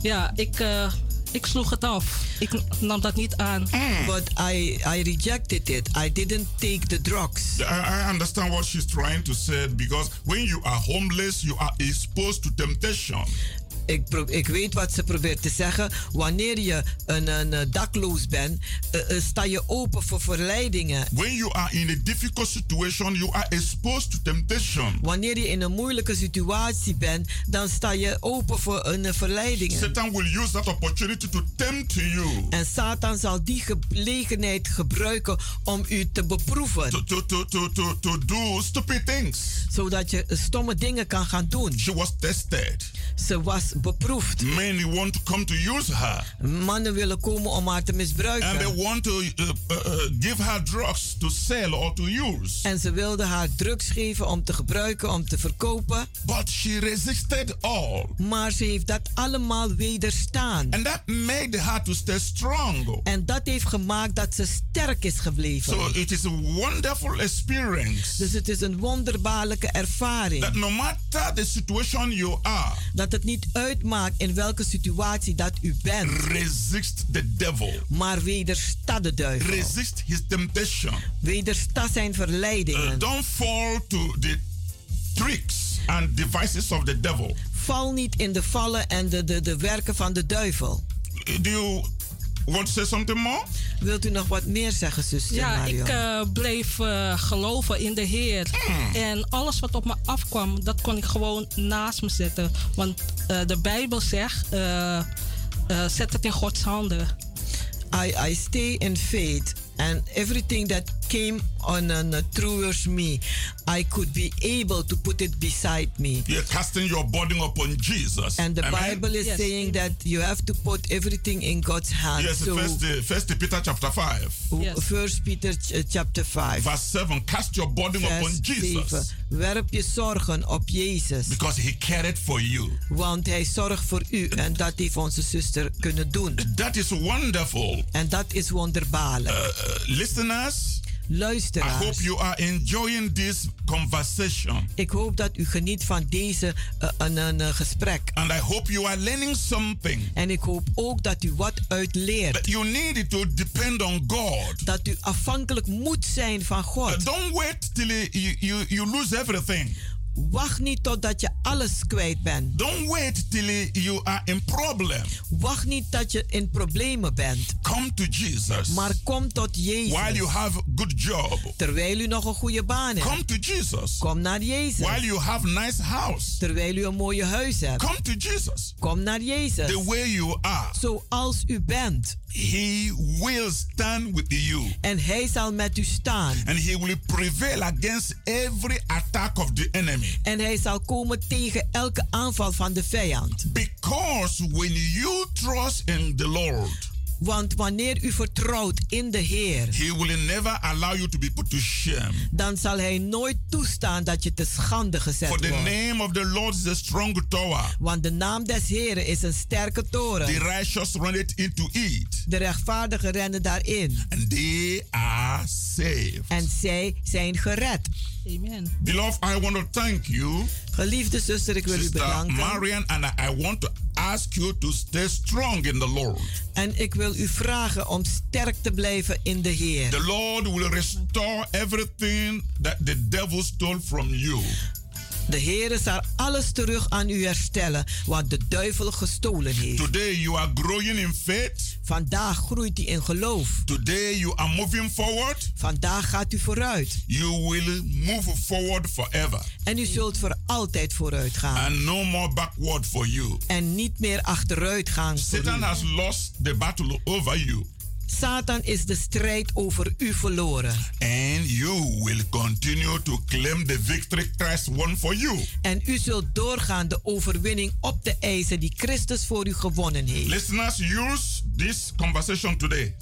Speaker 5: ja, ik, eh, ik sloeg het af. Ik nam dat niet aan.
Speaker 3: But I, I rejected it. I didn't take the drugs.
Speaker 4: I, I understand what she's trying to say because when you are homeless, you are exposed to temptation.
Speaker 3: Ik, pro- ik weet wat ze probeert te zeggen. Wanneer je een, een, eh, dakloos bent, eh, eh, sta je open voor verleidingen.
Speaker 4: When you are in a difficult situation, you are exposed to temptation.
Speaker 3: Wanneer je in een moeilijke situatie bent, dan sta je open voor een verleidingen.
Speaker 4: Satan will use that opportunity to tempt you.
Speaker 3: En Satan zal die gelegenheid gebruiken om u te beproeven.
Speaker 4: To, to, to, to, to, to do stupid things.
Speaker 3: Zodat je stomme dingen kan gaan doen.
Speaker 4: She was tested.
Speaker 3: Ze was beproefd.
Speaker 4: Many want to come to use her.
Speaker 3: Mannen willen komen om haar te misbruiken.
Speaker 4: And they want to uh, uh, uh, give her drugs to sell or to use.
Speaker 3: En ze wilden haar drugs geven om te gebruiken, om te verkopen.
Speaker 4: But she resisted all.
Speaker 3: Maar ze heeft dat allemaal wederstaan.
Speaker 4: And that made her to stay strong.
Speaker 3: En dat heeft gemaakt dat ze sterk is gebleven.
Speaker 4: So it is a wonderful experience.
Speaker 3: Dus het is een wonderbaarlijke ervaring.
Speaker 4: That no matter the situation you are,
Speaker 3: Dat het niet uitmaakt in welke situatie dat u bent.
Speaker 4: resist the devil.
Speaker 3: Maar wedersta de duivel.
Speaker 4: Resist his temptation.
Speaker 3: Wedersta zijn
Speaker 4: Uh,
Speaker 3: verleidingen.
Speaker 4: don't fall to the tricks and devices of the devil.
Speaker 3: Val niet in de vallen en de, de, de werken van de duivel.
Speaker 4: Do you want say something more?
Speaker 3: Wilt u nog wat meer zeggen, zuster
Speaker 5: Ja,
Speaker 3: Marion?
Speaker 5: ik eh, bleef eh, geloven in de Heer. En alles wat op me afkwam, dat kon ik gewoon naast me zetten. Want eh, de Bijbel zegt, zet het in Gods handen.
Speaker 3: I, I stay in faith and everything that came on uh, towards me, I could be able to put it beside me.
Speaker 4: You're casting your burden upon Jesus.
Speaker 3: And the
Speaker 4: Amen?
Speaker 3: Bible is
Speaker 5: Yes.
Speaker 3: saying that you have to put everything in God's hands.
Speaker 4: Yes,
Speaker 3: so,
Speaker 4: first, uh, first Peter chapter 5,
Speaker 5: Yes.
Speaker 3: First Peter ch- uh, chapter 5,
Speaker 4: verse 7. Cast your burden
Speaker 3: vers
Speaker 4: upon Jesus
Speaker 3: 7. Werp je zorgen op Jezus,
Speaker 4: because he cared for you.
Speaker 3: want hij zorgt voor u. En dat heeft onze zuster kunnen doen.
Speaker 4: That is wonderful.
Speaker 3: En dat is wonderbaarlijk.
Speaker 4: Uh, listeners, I
Speaker 3: Luisteraars,
Speaker 4: hope you are enjoying this conversation.
Speaker 3: ik hoop dat u geniet van deze uh, een, een, een gesprek.
Speaker 4: And I hope you are learning something.
Speaker 3: En ik hoop ook dat u wat uit leert.
Speaker 4: But you need to depend on God.
Speaker 3: Dat u afhankelijk moet zijn van
Speaker 4: Uh,
Speaker 3: God.
Speaker 4: don't wait till you, you, you lose everything.
Speaker 3: Wacht niet totdat je alles kwijt bent.
Speaker 4: Don't wait till you are in problem.
Speaker 3: Wacht niet dat je in problemen bent.
Speaker 4: Come to Jesus.
Speaker 3: Maar kom tot
Speaker 4: While you
Speaker 3: Jezus.
Speaker 4: have a good job.
Speaker 3: Terwijl u nog een goede baan hebt.
Speaker 4: Come to Jesus.
Speaker 3: Kom naar Jezus.
Speaker 4: While you have nice house.
Speaker 3: Terwijl u een mooie huis hebt.
Speaker 4: Come to Jesus.
Speaker 3: Kom naar Jezus.
Speaker 4: The way you are.
Speaker 3: Zoals u bent.
Speaker 4: He will stand with you.
Speaker 3: En hij zal met u staan.
Speaker 4: And he will prevail against every attack of the enemy.
Speaker 3: En hij zal komen tegen elke aanval van de vijand.
Speaker 4: Because when you trust in the Lord,
Speaker 3: Want wanneer u vertrouwt in de Heer,
Speaker 4: He will never allow you to be put to shame.
Speaker 3: dan zal hij nooit toestaan dat je te schande gezet
Speaker 4: For the
Speaker 3: wordt.
Speaker 4: name of the Lord is a strong tower.
Speaker 3: Want de naam des Heren is een sterke
Speaker 4: The
Speaker 3: toren.
Speaker 4: righteous run it into it,
Speaker 3: De rechtvaardigen rennen daarin.
Speaker 4: and they are saved.
Speaker 3: En zij zijn gered.
Speaker 5: Amen.
Speaker 4: Beloved, I want to thank you,
Speaker 3: Geliefde zuster, ik wil u
Speaker 4: Sister
Speaker 3: bedanken.
Speaker 4: Marian, and I want to ask you to stay strong in the Lord.
Speaker 3: En ik wil u vragen om sterk te blijven in de Heer.
Speaker 4: The Lord will restore everything that the devil stole from you.
Speaker 3: De Heer zal alles terug aan u herstellen wat de duivel gestolen heeft.
Speaker 4: Today you are growing in faith.
Speaker 3: Vandaag groeit u in geloof.
Speaker 4: Today you are moving forward.
Speaker 3: Vandaag gaat u vooruit.
Speaker 4: You will move forward forever.
Speaker 3: En u zult voor altijd vooruit gaan.
Speaker 4: And no more backward for you.
Speaker 3: En niet meer achteruit gaan.
Speaker 4: Satan has lost the battle over you.
Speaker 3: Satan is de strijd over u verloren.
Speaker 4: And you will continue to claim the victory Christ won for you.
Speaker 3: En u zult doorgaan de overwinning op de eisen die Christus voor u gewonnen heeft.
Speaker 4: Listeners, use this conversation today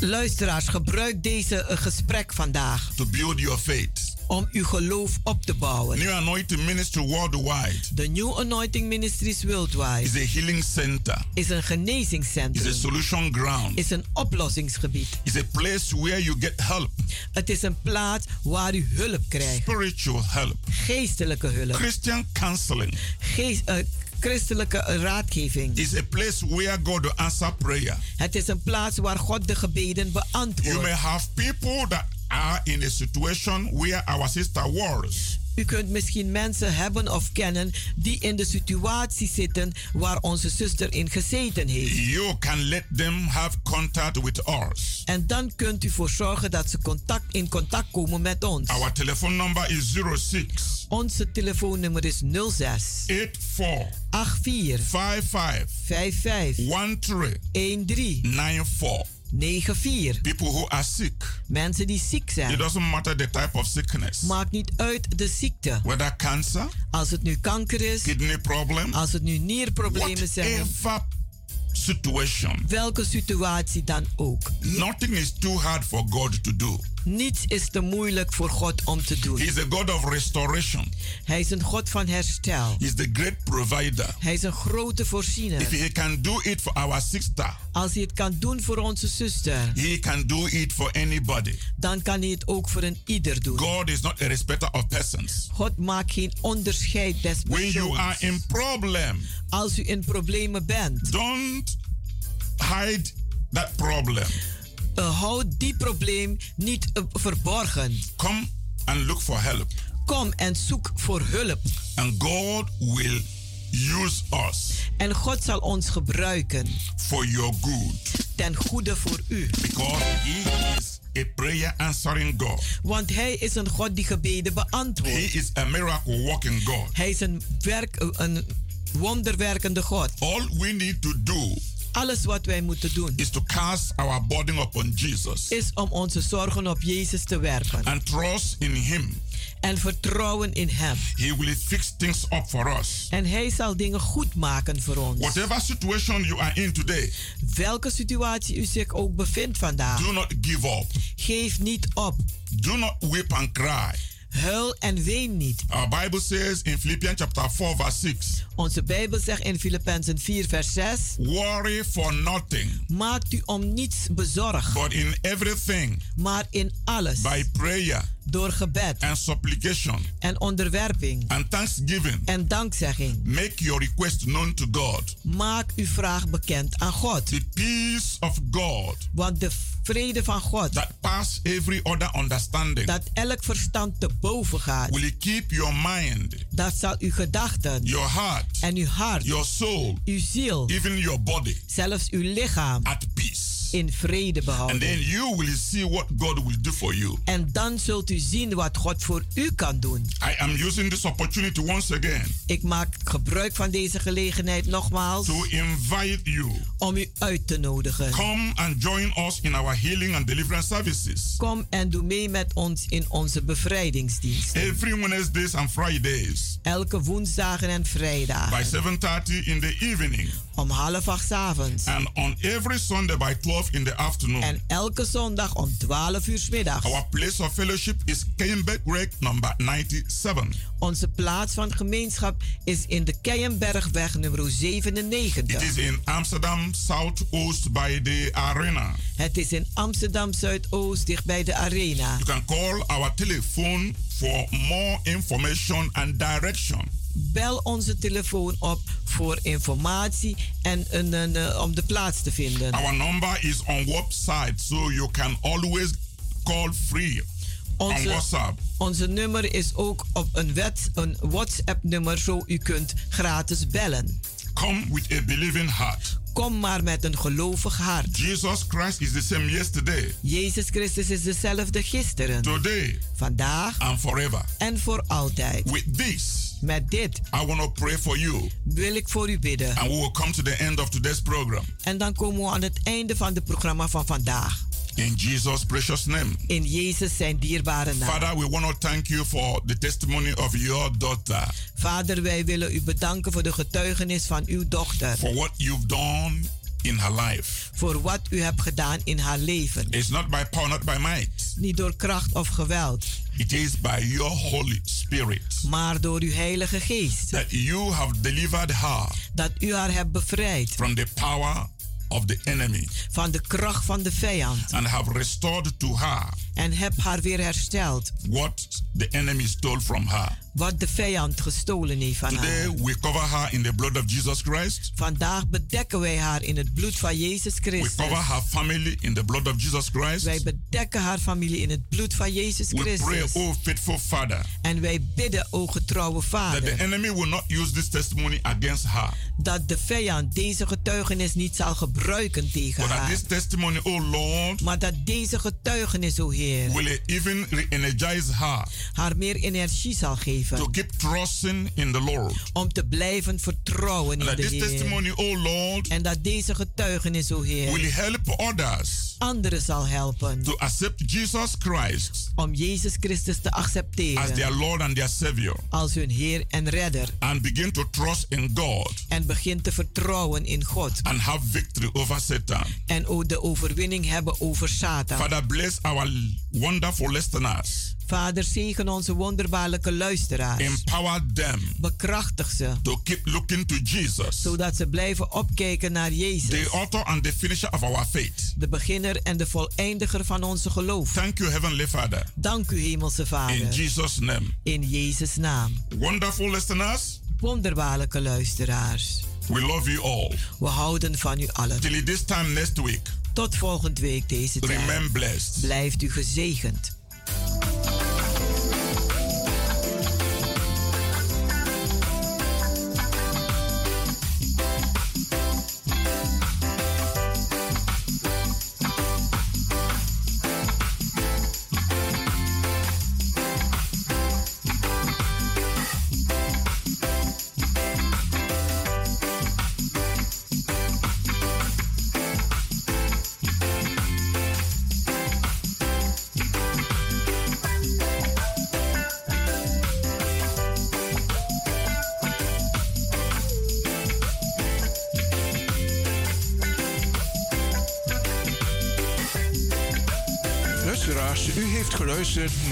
Speaker 3: Luisteraars, gebruik deze eh, gesprek vandaag
Speaker 4: to build your faith.
Speaker 3: om uw geloof op te bouwen.
Speaker 4: New Anointing Ministry worldwide
Speaker 3: De New Anointing Ministries Worldwide
Speaker 4: is a healing center,
Speaker 3: is een
Speaker 4: is a
Speaker 3: genezingscentrum,
Speaker 4: solution ground,
Speaker 3: is een oplossingsgebied.
Speaker 4: is a place where you get help,
Speaker 3: Het is een plaats waar u hulp krijgt,
Speaker 4: spiritual help,
Speaker 3: geestelijke hulp,
Speaker 4: Christian counseling.
Speaker 3: geest, eh, christelijke raadgeving.
Speaker 4: Is a place where God answer prayer.
Speaker 3: Het is een plaats waar God de gebeden
Speaker 4: You may
Speaker 3: beantwoordt.
Speaker 4: have people that are in a situation where our sister was.
Speaker 3: U kunt misschien mensen hebben of kennen die in de situatie zitten waar onze zuster in gezeten heeft.
Speaker 4: You can let them have contact with us.
Speaker 3: En dan kunt u voor zorgen dat ze contact, in contact komen met ons.
Speaker 4: Our telephone number is 06
Speaker 3: Onze telefoonnummer is 06
Speaker 4: 84
Speaker 3: 84
Speaker 4: 55
Speaker 3: 55
Speaker 4: 13
Speaker 3: 13
Speaker 4: 94.
Speaker 3: 94.
Speaker 4: People who are sick.
Speaker 3: Mensen die ziek
Speaker 4: It
Speaker 3: zijn.
Speaker 4: doesn't matter the type of sickness.
Speaker 3: Maakt niet uit de ziekte.
Speaker 4: Whether cancer,
Speaker 3: Als het nu kanker is,
Speaker 4: kidney problem,
Speaker 3: als het nu nierproblemen zijn,
Speaker 4: situation,
Speaker 3: welke situatie dan ook.
Speaker 4: nothing is too hard for God to do.
Speaker 3: Niets is te moeilijk voor God om te doen.
Speaker 4: He is a God of restoration.
Speaker 3: Hij is een God van herstel.
Speaker 4: He is the great provider.
Speaker 3: Hij is een grote
Speaker 4: If
Speaker 3: voorziener.
Speaker 4: he can do it for our sister,
Speaker 3: Als hij het kan doen voor onze zuster,
Speaker 4: he can do it for anybody.
Speaker 3: dan kan hij het ook voor een ieder doen.
Speaker 4: God is not a respecter of persons.
Speaker 3: God maakt geen onderscheid des
Speaker 4: When you are
Speaker 3: persoons.
Speaker 4: in problem,
Speaker 3: Als u in problemen bent,
Speaker 4: don't hide that problem.
Speaker 3: Uh, houd die probleem niet uh, verborgen.
Speaker 4: Come and look for help.
Speaker 3: Kom en zoek voor hulp.
Speaker 4: And God will use us
Speaker 3: En God zal ons gebruiken
Speaker 4: for your good
Speaker 3: ten goede voor u.
Speaker 4: because He is a prayer answering God.
Speaker 3: Want Hij is een God die gebeden
Speaker 4: He
Speaker 3: beantwoordt.
Speaker 4: is a miracle working God.
Speaker 3: Hij is een, werk, een wonderwerkende God.
Speaker 4: All we need to do
Speaker 3: Alles wat wij moeten doen
Speaker 4: is to cast our burden upon Jesus
Speaker 3: is om onze zorgen op Jezus te werpen.
Speaker 4: and trust in Him.
Speaker 3: En vertrouwen in Hem.
Speaker 4: He will fix things up for us.
Speaker 3: En Hij zal dingen goed maken voor ons.
Speaker 4: Whatever situation you are in today,
Speaker 3: Welke situatie u zich ook bevindt vandaag.
Speaker 4: do not give up.
Speaker 3: Geef niet op.
Speaker 4: Do not weep and cry.
Speaker 3: Huil en ween niet.
Speaker 4: Our Bible says in Philippians chapter 4 verse 6,
Speaker 3: Onze Bijbel zegt in Filippenzen 4 vers 6.
Speaker 4: worry for nothing,
Speaker 3: Maakt u om niets bezorgd.
Speaker 4: but in everything
Speaker 3: Maar in alles.
Speaker 4: by prayer
Speaker 3: Door gebed.
Speaker 4: and supplication
Speaker 3: En onderwerping.
Speaker 4: and thanksgiving
Speaker 3: En dankzegging.
Speaker 4: make your request known to God.
Speaker 3: Maak uw vraag bekend aan God.
Speaker 4: The peace of God
Speaker 3: Want de vrede van God.
Speaker 4: that pass every other understanding
Speaker 3: Dat elk verstand te boven gaat.
Speaker 4: will keep your mind,
Speaker 3: Dat zal uw gedachten.
Speaker 4: your heart,
Speaker 3: En uw hart.
Speaker 4: your soul,
Speaker 3: Uw ziel.
Speaker 4: even your body
Speaker 3: Zelfs uw lichaam.
Speaker 4: at peace.
Speaker 3: In vrede
Speaker 4: And
Speaker 3: behouden.
Speaker 4: then you will see what God will do for you.
Speaker 3: En dan zult u zien wat God voor u kan doen.
Speaker 4: I am using this opportunity once again
Speaker 3: Ik maak gebruik van deze gelegenheid nogmaals
Speaker 4: to invite you.
Speaker 3: om u uit te nodigen.
Speaker 4: Come and join us in our healing and deliverance services.
Speaker 3: Kom en doe mee met ons in onze bevrijdingsdienst.
Speaker 4: Every Wednesdays and Fridays
Speaker 3: Elke woensdagen en
Speaker 4: by
Speaker 3: vrijdagen
Speaker 4: 7:30 in the evening
Speaker 3: om half acht avonds.
Speaker 4: and on every Sunday by 12 in the afternoon.
Speaker 3: En elke zondag om 12 uur 's middags.
Speaker 4: Our place of fellowship is Keienberg Rec number 97.
Speaker 3: Onze plaats van gemeenschap is in de Keienbergweg nummer
Speaker 4: It
Speaker 3: 97.
Speaker 4: is in Amsterdam Southoost by the arena.
Speaker 3: Het is in Amsterdam Zuidoost, dicht bij de arena.
Speaker 4: You can call our telephone for more information and direction.
Speaker 3: Bel onze telefoon op voor informatie en een, een, eh, om de plaats te vinden.
Speaker 4: Our number is on website, so you can always call free on
Speaker 3: Onze,
Speaker 4: WhatsApp.
Speaker 3: onze nummer is ook op een, wet, een WhatsApp-nummer, zo u kunt gratis bellen.
Speaker 4: Come with a believing heart.
Speaker 3: Kom maar met een gelovig hart.
Speaker 4: Jesus Christ is the same yesterday,
Speaker 3: Jezus Christus is dezelfde gisteren,
Speaker 4: today,
Speaker 3: vandaag
Speaker 4: and forever.
Speaker 3: en voor altijd.
Speaker 4: With this,
Speaker 3: Met dit
Speaker 4: I want to pray for you,
Speaker 3: wil ik voor u bidden.
Speaker 4: and we will come to the end of today's program.
Speaker 3: En dan komen we aan het einde van het programma van vandaag.
Speaker 4: In Jesus' precious name.
Speaker 3: In Jezus zijn dierbare naam.
Speaker 4: Father, we want to thank you for the testimony of your daughter,
Speaker 3: Vader, wij willen u bedanken voor de getuigenis van uw dochter.
Speaker 4: for what you've done in her life.
Speaker 3: Voor wat u hebt gedaan in haar leven.
Speaker 4: It's not by power, not by might.
Speaker 3: Niet door kracht of geweld,
Speaker 4: It is by your Holy Spirit
Speaker 3: maar door uw Heilige Geest.
Speaker 4: that you have delivered her
Speaker 3: Dat u haar hebt bevrijd
Speaker 4: from the power of the enemy
Speaker 3: van de kracht van de vijand.
Speaker 4: and have restored to her
Speaker 3: En hebt haar weer hersteld.
Speaker 4: what the enemy stole from her.
Speaker 3: Wat de vijand gestolen heeft van
Speaker 4: Today
Speaker 3: haar.
Speaker 4: we cover her in the blood of Jesus Christ.
Speaker 3: Vandaag bedekken wij haar in het bloed van Jezus
Speaker 4: We
Speaker 3: Christus.
Speaker 4: cover her family in the blood of Jesus Christ.
Speaker 3: Wij bedekken haar familie in het bloed van Jezus
Speaker 4: We pray,
Speaker 3: Christus.
Speaker 4: oh faithful Father,
Speaker 3: En wij bidden, o getrouwe
Speaker 4: that the
Speaker 3: Vader,
Speaker 4: enemy will not use this testimony against her.
Speaker 3: dat de vijand deze getuigenis niet zal gebruiken tegen
Speaker 4: But that
Speaker 3: haar.
Speaker 4: this testimony, oh Lord,
Speaker 3: Maar dat deze getuigenis, o Heer,
Speaker 4: will even re-energize her
Speaker 3: haar meer energie zal
Speaker 4: to
Speaker 3: geven
Speaker 4: keep trusting in the Lord.
Speaker 3: om te blijven vertrouwen in de
Speaker 4: this
Speaker 3: Heer.
Speaker 4: testimony, oh Lord,
Speaker 3: En dat deze getuigenis, o Heer,
Speaker 4: will help others
Speaker 3: anderen zal helpen
Speaker 4: to accept Jesus Christ
Speaker 3: om Jezus Christus te
Speaker 4: as their
Speaker 3: accepteren
Speaker 4: Lord and their Savior
Speaker 3: als hun Heer en Redder.
Speaker 4: and begin to trust in God
Speaker 3: En begin te vertrouwen in God.
Speaker 4: and have victory over Satan.
Speaker 3: En ook de overwinning hebben over Satan.
Speaker 4: Father, bless our wonderful listeners.
Speaker 3: Vader, zegen onze wonderbaarlijke luisteraars.
Speaker 4: Empower them
Speaker 3: Bekrachtig ze,
Speaker 4: to keep looking to Jesus,
Speaker 3: zodat ze blijven opkijken naar
Speaker 4: the
Speaker 3: Jezus.
Speaker 4: author and the finisher of our faith.
Speaker 3: De beginner en de voleindiger van onze geloof.
Speaker 4: Thank you, Heavenly Father.
Speaker 3: Dank u, Hemelse
Speaker 4: In
Speaker 3: Vader.
Speaker 4: Jesus' name.
Speaker 3: In Jezus' naam.
Speaker 4: Wonderful listeners,
Speaker 3: Wonderbaarlijke luisteraars.
Speaker 4: we love you all.
Speaker 3: We houden van u allen.
Speaker 4: Till this time next week,
Speaker 3: Tot volgend week deze tijd.
Speaker 4: remain blessed.
Speaker 3: Blijft u gezegend.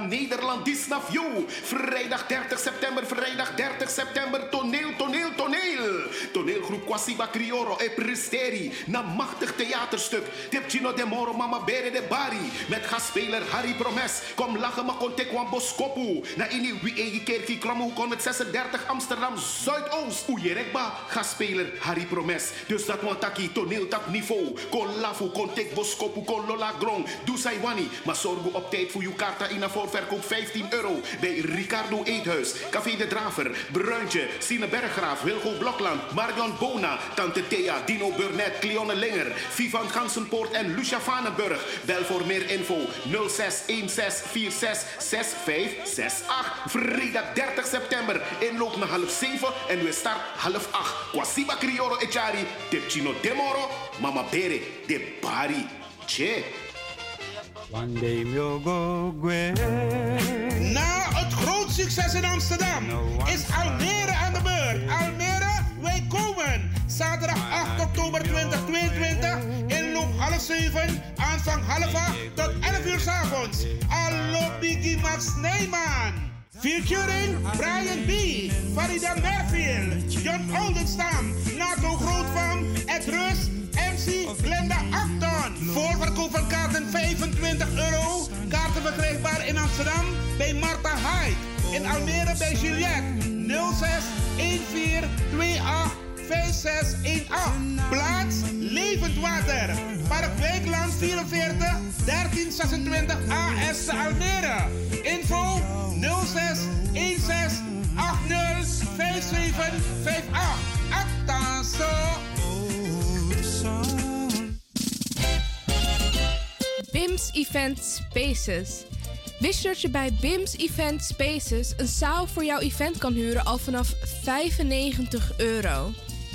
Speaker 6: Nederland, is naar you. Vrijdag 30 september, vrijdag 30 september. Toneel, toneel, toneel. Toneelgroep Kwasiba Crioro e Presteri. Na machtig theaterstuk. Tipchino de Moro Mama Bere de Bari. Met gastspeler Harry Promes. Kom lachen maar kontek wan boskopu. Na ini wie egi kerkie kromme kon met 36 Amsterdam Zuidoost. Oejerekba. Gastspeler Harry Promes. Dus dat want taki toneeltap niveau. Kon lafu, kontek boskopu, kon lola grong. Doe Saiwani. Maar zorg op tijd voor uw kaarta in een voorverkoop 15 euro. Bij Ricardo Eethuis. Café de Draver. Bruintje. Sine Berggraaf. Wilgo Blokland. Marion Bona. Tante Thea. Dino Burnett. Cleonne Linger. Vivan Gansenpoort en Lucia Vanenburg. Bel voor meer info 0616466568. Vrijdag 30 september. Inloop naar half 7 en we start half 8. Kwasiba Crioro Echari. Tipchino Demoro. Mama Bere. De Bari. Che.
Speaker 7: One day we'll go
Speaker 8: Na het groot succes in Amsterdam is Almere aan de beurt. Almere, wij komen. Zaterdag 8 oktober 2022. Inloop half 7. Aanvang half 8 tot 11 uur s avonds. Allo Biggie Max Nijman. Featuring Brian B., Farida Merfield, John Oldenstam, Nato Grootvam, Ed Rus, MC Glenda Acton. Voorverkoop van kaarten 25 euro. Kaarten verkrijgbaar in Amsterdam bij Marta Hyde. In Almere bij Juliette 06 14 28 5618. Plaats Levend Water. Park Wijkland 44 1326 AS Almere. Info 06 16 80 5758. Attention.
Speaker 9: BIMS Event Spaces. Wist je dat je bij BIMS Event Spaces een zaal voor jouw event kan huren al vanaf 95 euro?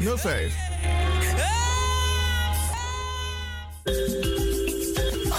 Speaker 10: You're safe.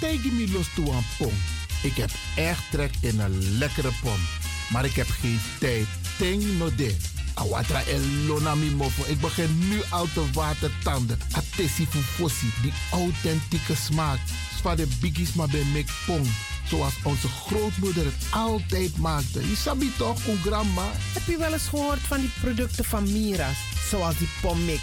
Speaker 1: Negi mi los toe aan pom. Ik heb echt trek in een lekkere pom. Maar ik heb geen tijd. Ting no de. Awatra elona mi mofo. Ik begin nu al te watertanden. Atesi fufosi. Die authentieke smaak. Zwa de biggies maar bij mek pom. Zoals onze grootmoeder het altijd maakte. Je sabi toch, grandma?
Speaker 11: Heb je wel eens gehoord van die producten van Mira's? Zoals die pommix.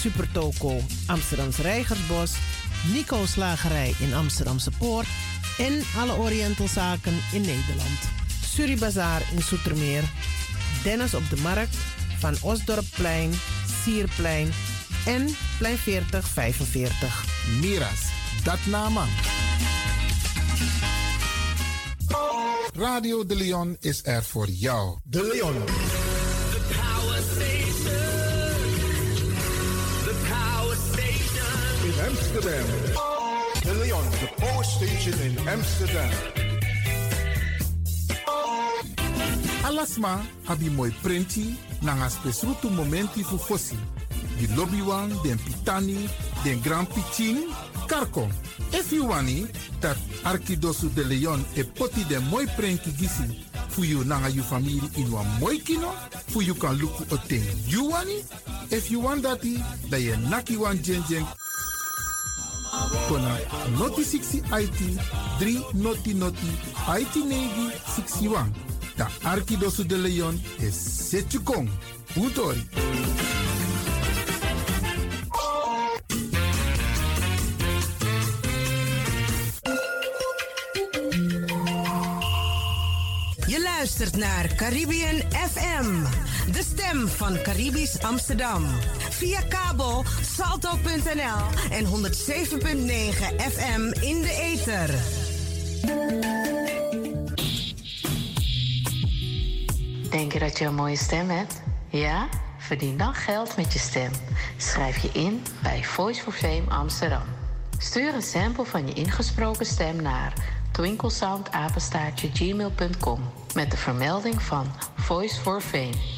Speaker 11: Supertoco Amsterdamse Reigersbos, Nico Slagerij in Amsterdamse Poort en alle Orientalzaken in Nederland. Suribazaar in Soetermeer, Dennis op de Markt, Van Osdorpplein, Sierplein en Plein 4045.
Speaker 1: Miras, dat nama. Radio De Leon is er voor jou.
Speaker 10: De Leon.
Speaker 12: The power station.
Speaker 10: Amsterdam. De Leon, the power station in Amsterdam.
Speaker 1: Alasma abi moi prenti nanga spesrutu momenti fu fosi. Di lobby wan, den pitani, den grand pitin, karko. If you wani, dat Arkidosu de Leon e poti den moi prenki gisi fu you nanga you family in wan moi kino, fu you kan luku o ten you wani. If you want dati, da ye naki wan jen jen kona noti 60 IT 3 noti noti IT negi 61. Da Arkidosu de Leon is Setchukong. Utori.
Speaker 13: Je luistert naar Caribbean FM, de stem van Caribisch Amsterdam. Via kabel salto.nl en 107.9 FM in de ether.
Speaker 14: Denk je dat je een mooie stem hebt? Ja? Verdien dan geld met je stem. Schrijf je in bij Voice for Fame Amsterdam. Stuur een sample van je ingesproken stem naar twinklesoundapenstaartje.gmail.com met de vermelding van Voice for Fame.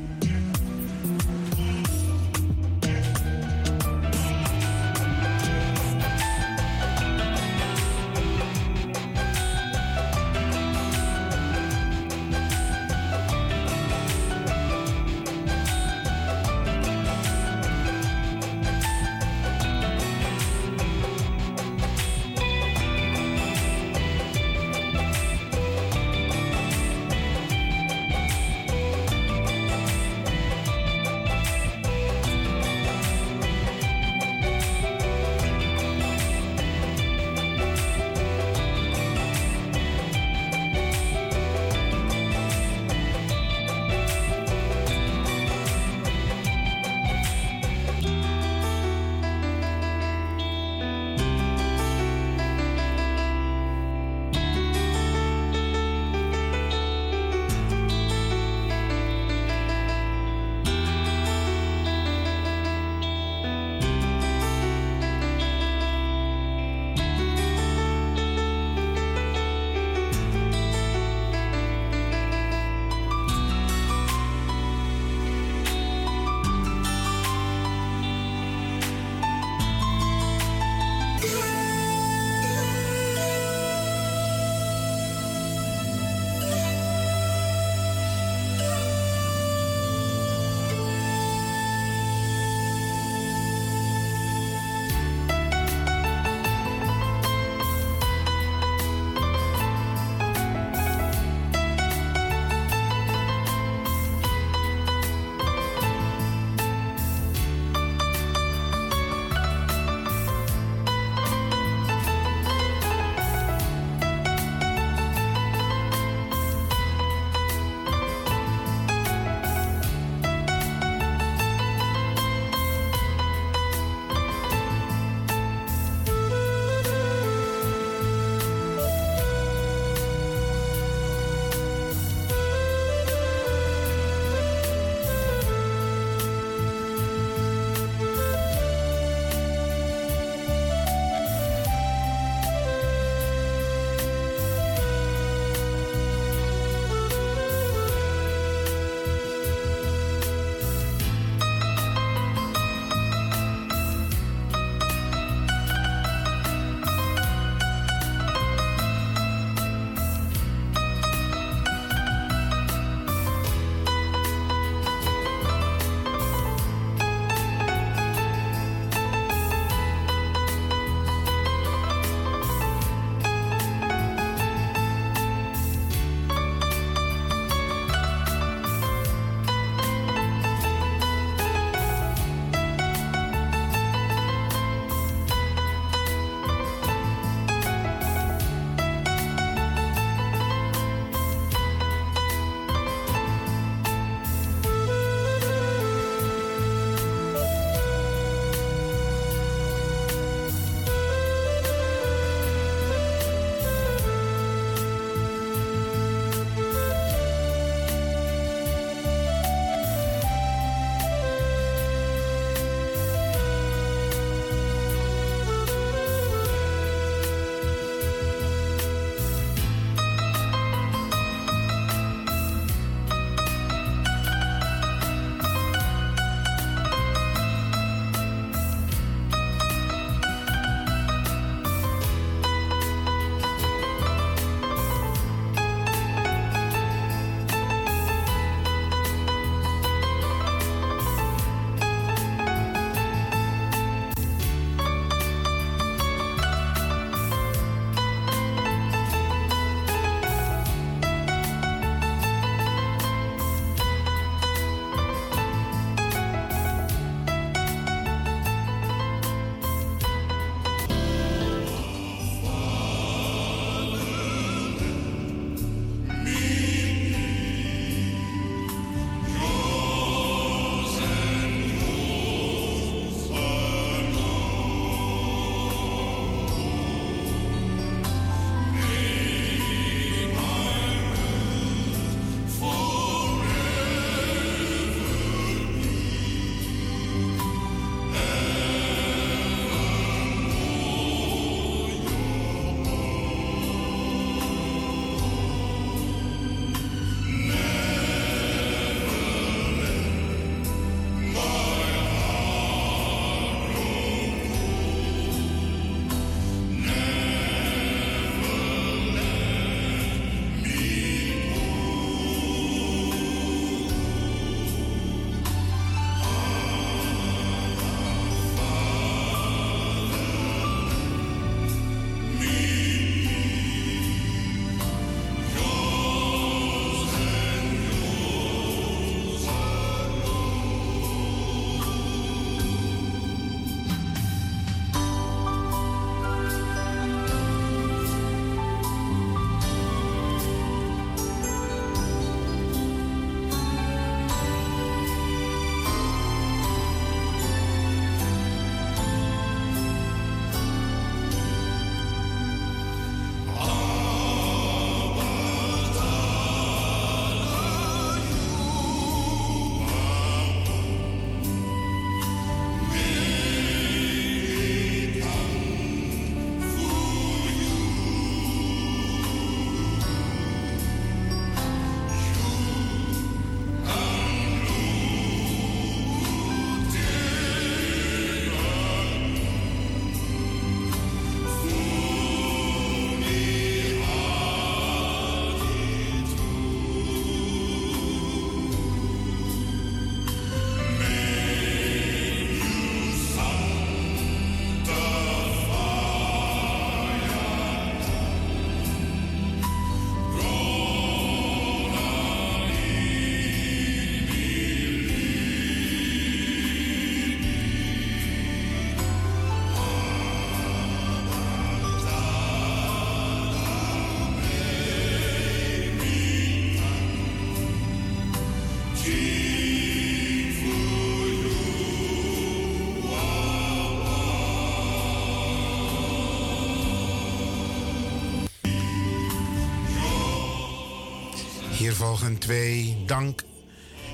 Speaker 1: Volgen twee dank,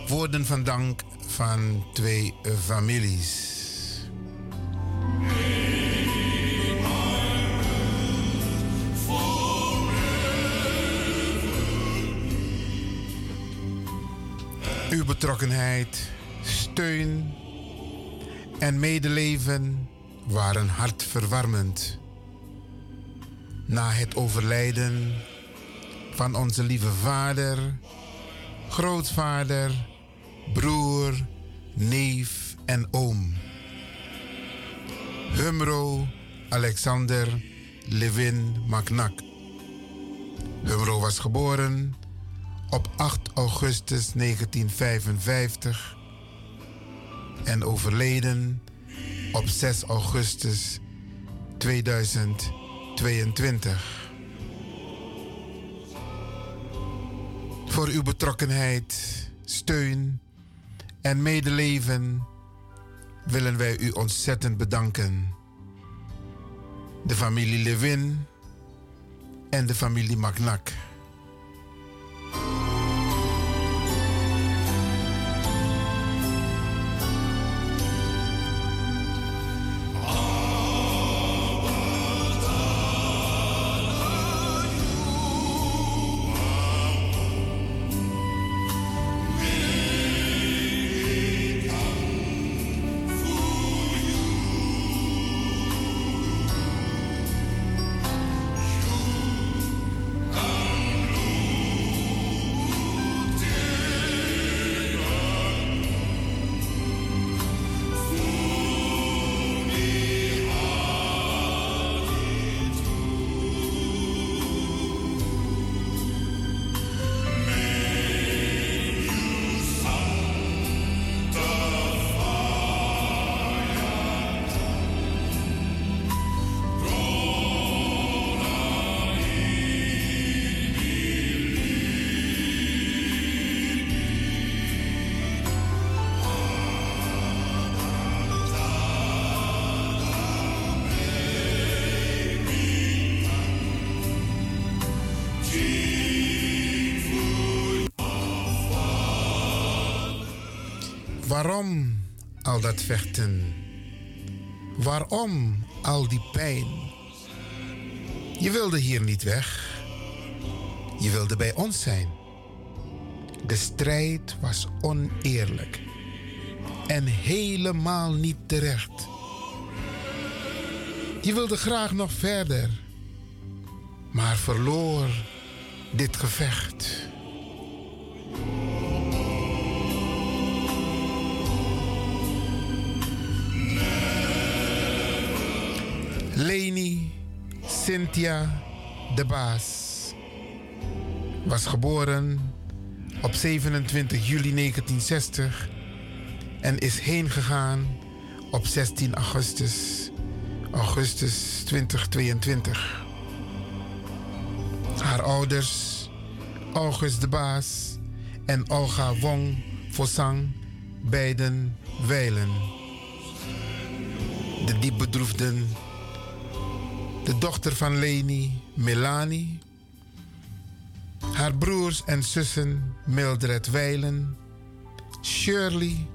Speaker 1: woorden van dank van twee families. Uw betrokkenheid, steun en medeleven waren hartverwarmend. Na het overlijden van onze lieve vader, grootvader, broer, neef en oom. Humro Alexander Levin Maknak. Humro was geboren op 8 augustus 1955 en overleden op 6 augustus 2022. Voor uw betrokkenheid, steun en medeleven willen wij u ontzettend bedanken. De familie Levin en de familie Magnak. Waarom al dat vechten? Waarom al die pijn? Je wilde hier niet weg. Je wilde bij ons zijn. De strijd was oneerlijk en helemaal niet terecht. Je wilde graag nog verder, maar verloor dit gevecht. Cynthia de Baas was geboren op 27 juli 1960 en is heen gegaan op 16 augustus, augustus 2022. Haar ouders, August de Baas en Olga Wong Fosang, beiden wijlen. De diep bedroefden de dochter van Leni, Melanie, haar broers en zussen Mildred Weilen, Shirley,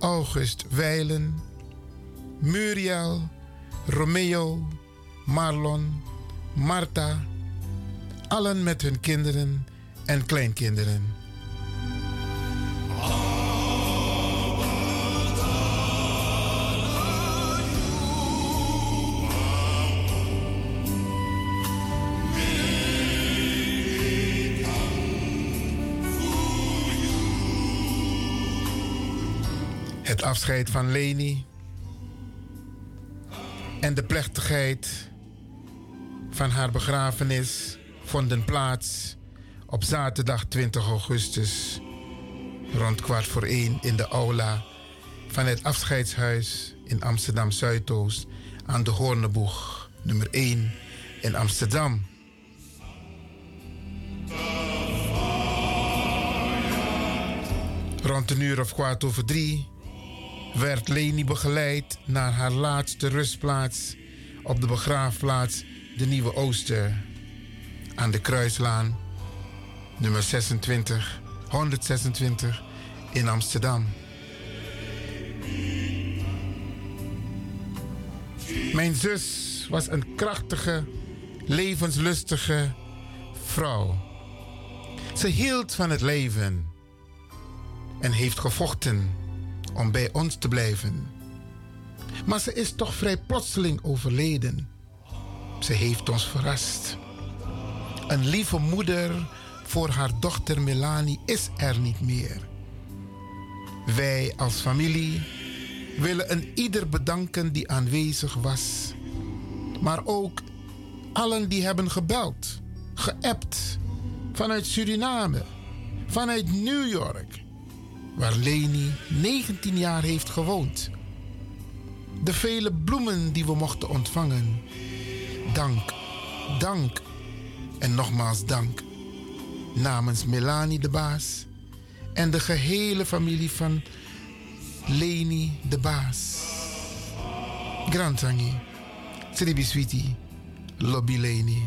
Speaker 1: August Weilen, Muriel, Romeo, Marlon, Marta, allen met hun kinderen en kleinkinderen. Afscheid van Leni en de plechtigheid van haar begrafenis vonden plaats op zaterdag 20 augustus rond kwart voor één in de aula van het afscheidshuis in Amsterdam Zuidoost aan de Hoorneboeg nummer 1 in Amsterdam. Rond een uur of kwart over drie werd Leni begeleid naar haar laatste rustplaats op de begraafplaats De Nieuwe Ooster aan de Kruislaan, nummer 26, 126 in Amsterdam. Mijn zus was een krachtige, levenslustige vrouw. Ze hield van het leven en heeft gevochten om bij ons te blijven. Maar ze is toch vrij plotseling overleden. Ze heeft ons verrast. Een lieve moeder voor haar dochter Melanie is er niet meer. Wij als familie willen een ieder bedanken die aanwezig was. Maar ook allen die hebben gebeld, geappt vanuit Suriname, vanuit New York, waar Leni 19 jaar heeft gewoond. De vele bloemen die we mochten ontvangen. Dank, dank en nogmaals dank namens Melanie de Baas en de gehele familie van Leni de Baas. Grantangi, Sribi Sweetie, Lobby Leni.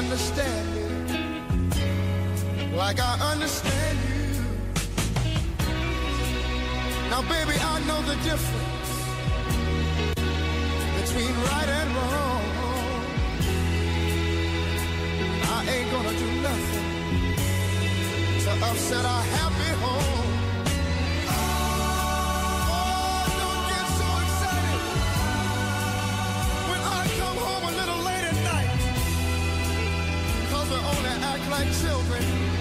Speaker 15: understand me like I understand you. Now, baby, I know the difference. my children.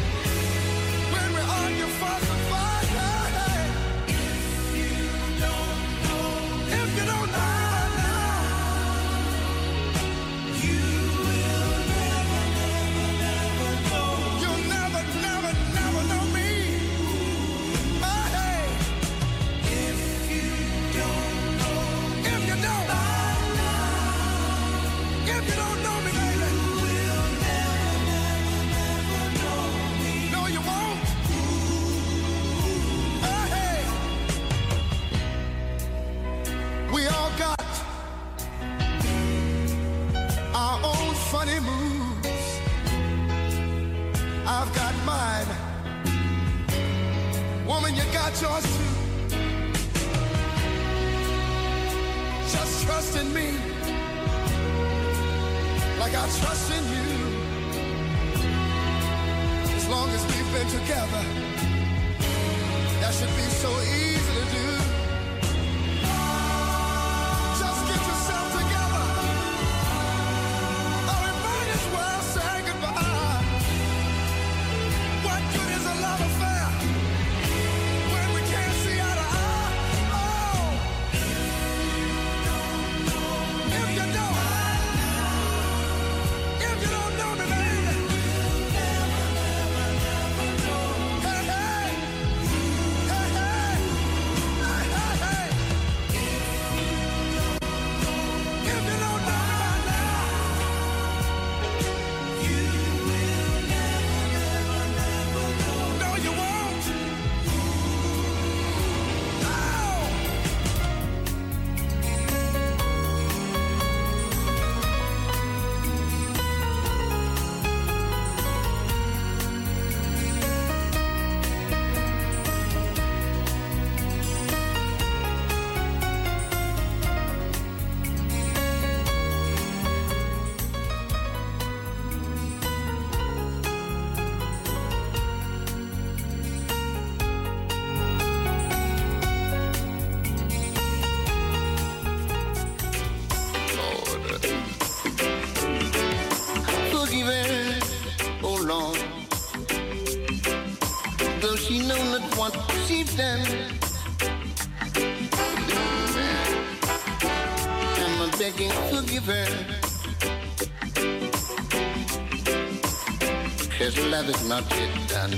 Speaker 16: have not yet done.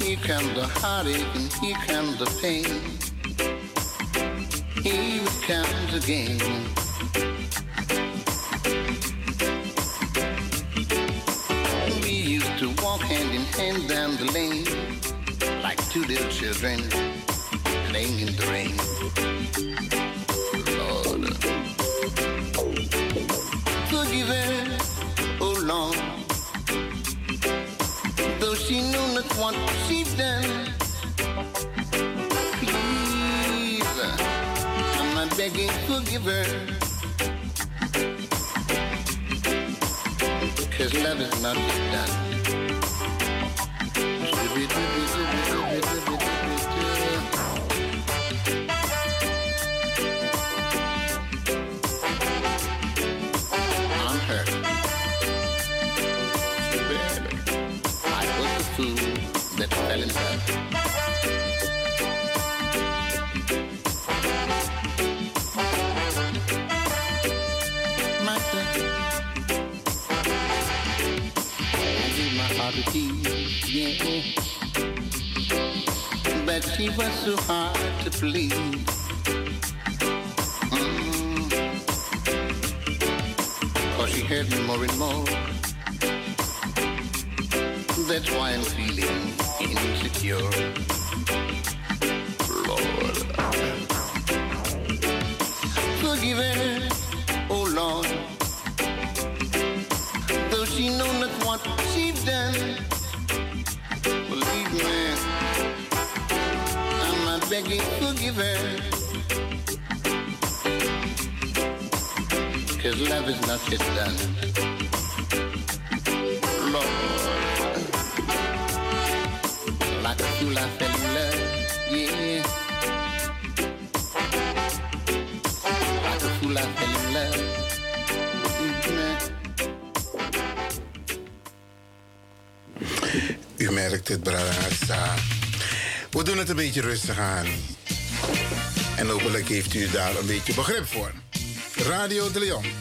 Speaker 16: Here comes the heartache and here comes the pain. Here comes again. We used to walk hand in hand down the lane like two little children.
Speaker 17: een beetje rustig aan. En hopelijk heeft u daar een beetje begrip voor. Radio de Leon.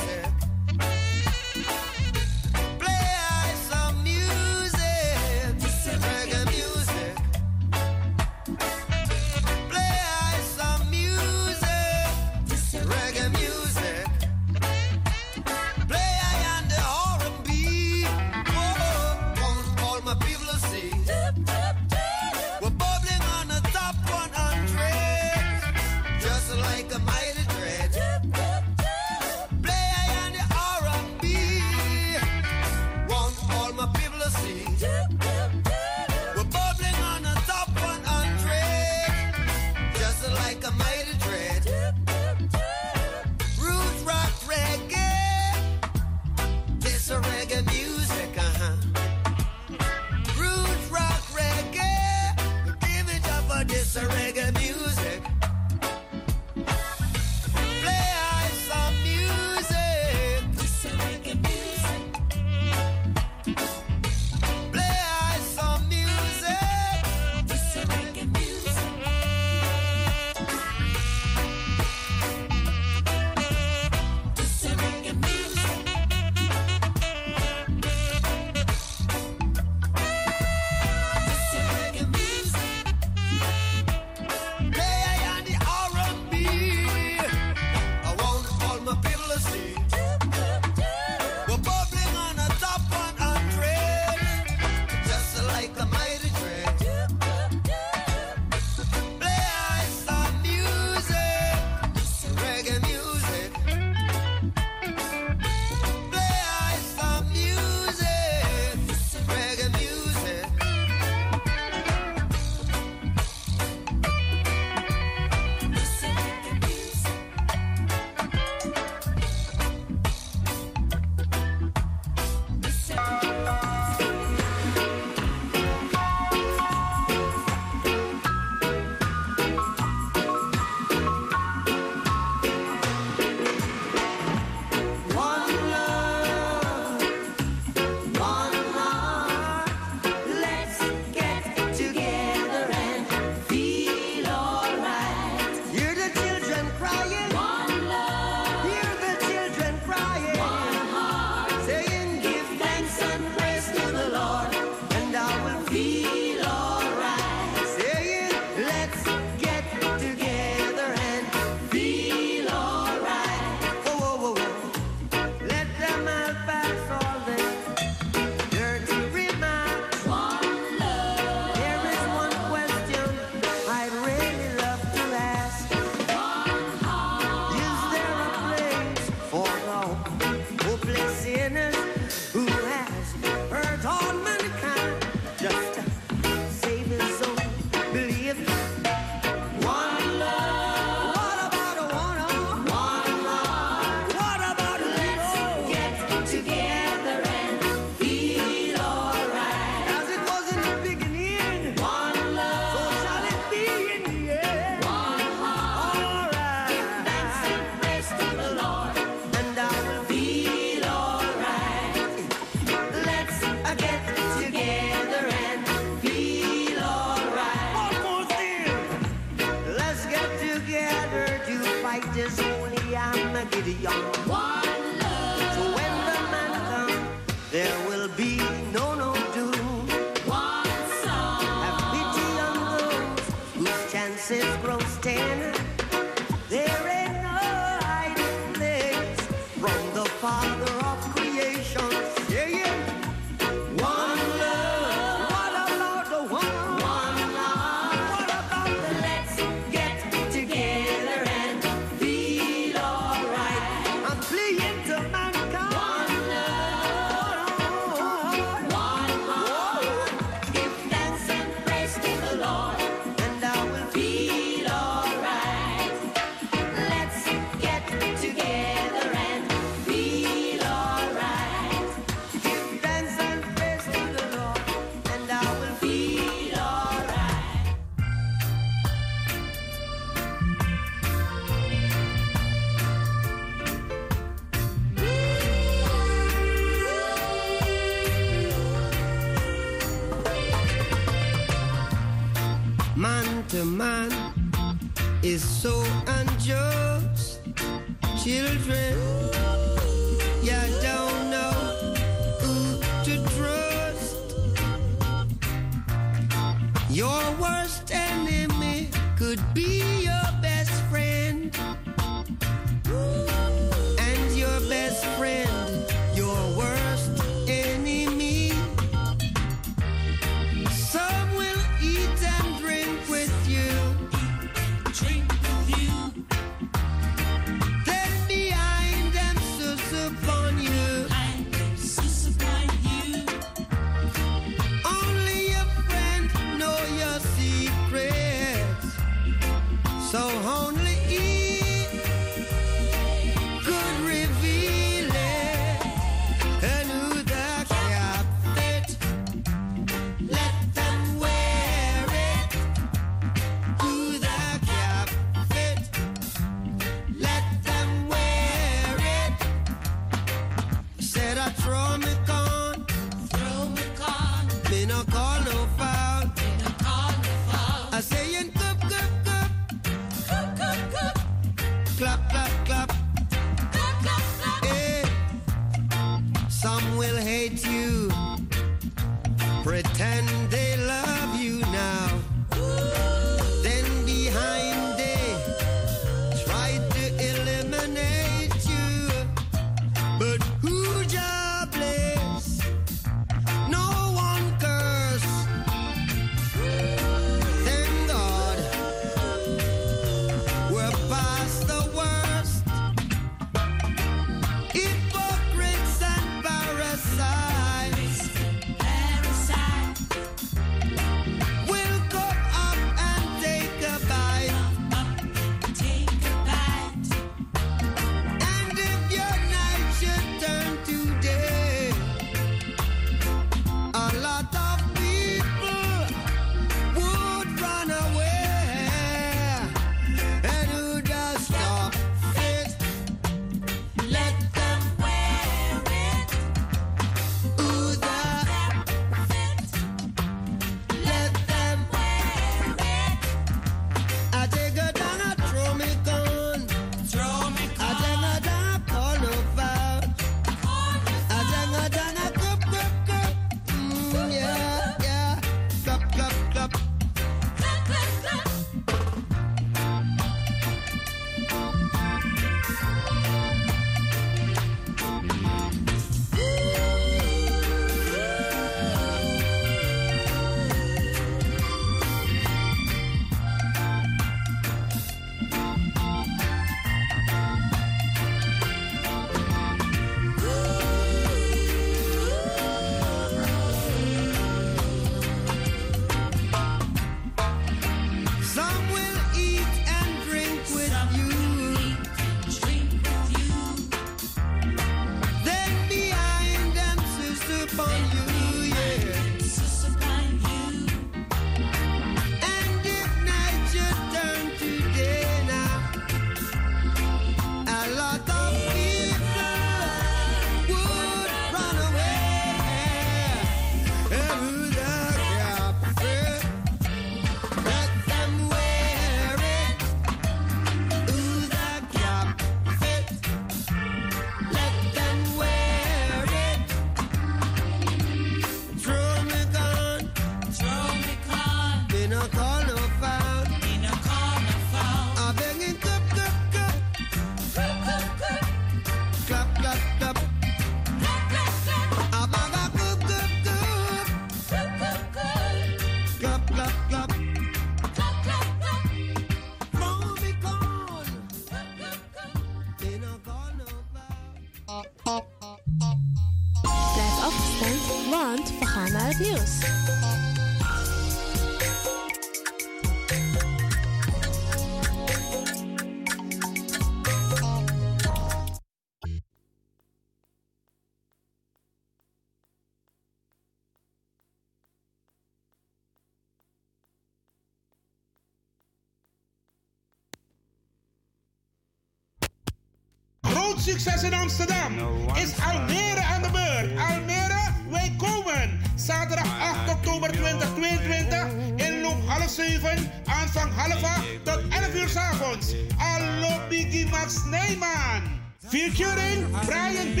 Speaker 8: Succes in Amsterdam is Almere aan de beurt. Almere, wij komen. Zaterdag 8 oktober 2022. Inloop half 7, aanvang half 8 tot 11 uur 's avonds. Allo Biggie Max Neyman. Featuring Brian B.,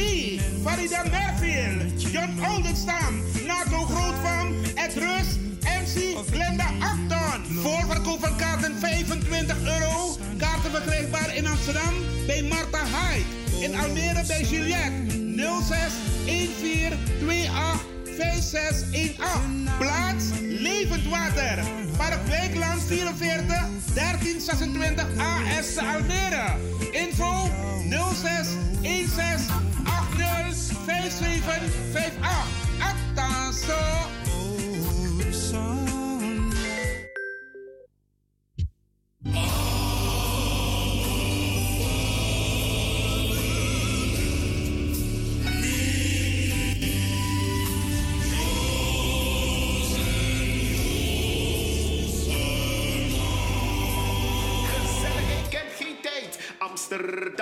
Speaker 8: Farida Merfield, John Oldenstam, Nato Grootvam, Ed Rus, MC Glenda Acton. Voorverkoop van kaarten 25 euro. Kaarten verkrijgbaar in Amsterdam bij Marta Hyde. In Almere bij Juliette 06 14 28 5618. Plaats Levend Water. Park Wijkland 44 1326 AS Almere. Info 06 16 80 5758. Actaso.
Speaker 6: Gezelligheid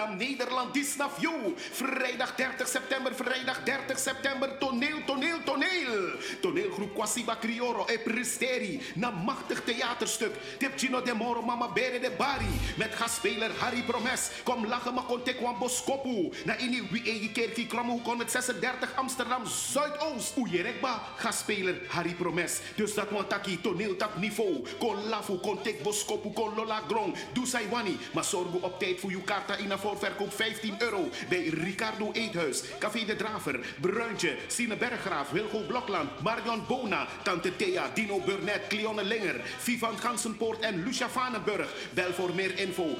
Speaker 6: Nederland, Disnaf You. Vrijdag 30 september, vrijdag 30 september. Toneel, toneel, toneel. Toneelgroep Kwasiba Crioro e Presteri. Na machtig theaterstuk. Tipchino de Moro, Mama Bere de Bari. Met gastspeler Harry Promes. Kom lachen, maar kon tekwan boskopu. Na ini wie egi kerkie het 36 Amsterdam Zuidoost. Oejerekba, gastspeler Harry Promes. Dus dat want taki toneeltak niveau. Kon lafu, kon tek boskopu, kon lola grong. Doe sai wani. Maar zorg op tijd voor uw kaarta in een voorverkoop 15 euro. Bij Ricardo Eethuis, Café de Draver, Bruintje, Sine Berggraaf, Wilgo Blokland, Marion Bona, Tante Thea, Dino Burnett, Cleone Linger, Vivan Gansenpoort en Lucia Vanenburg. Bel voor meer info 0616466568.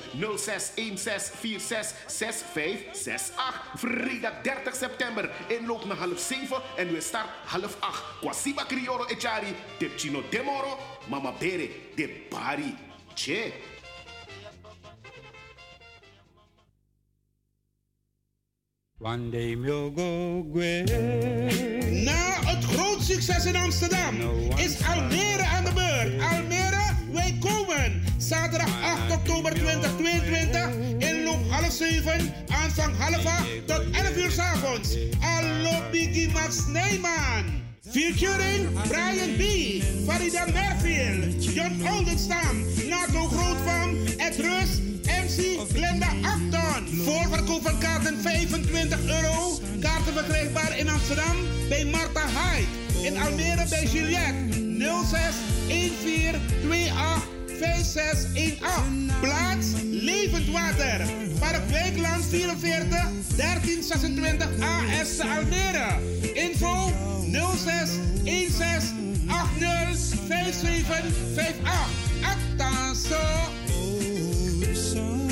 Speaker 6: Vrijdag 30 september. Inloop naar half 7 en we start half 8. Kwasiba Crioro Echari, Tipchino Demoro, Mama Bere, de Bari. Che.
Speaker 7: One day we'll go
Speaker 8: Na het groot succes in Amsterdam is Almere aan de beurt. Almere, wij komen. Zaterdag 8 oktober 2022. Inloop half 7, aanvang half 8 tot 11 uur 's avonds. Allo Biggie Max Neyman. Featuring Brian B., Farida Merfield, John Oldenstam, Nato Grootvam, Ed Rus, MC Glenda Acton. Voorverkoop van kaarten 25 euro. Kaarten verkrijgbaar in Amsterdam bij Marta Hyde. In Almere bij Juliette 06 14 28 5618. Plaats Levend Water. Park Wijkland 44 1326 AS Almere. Info 06 16 80 5758. Actaso.
Speaker 9: BIMS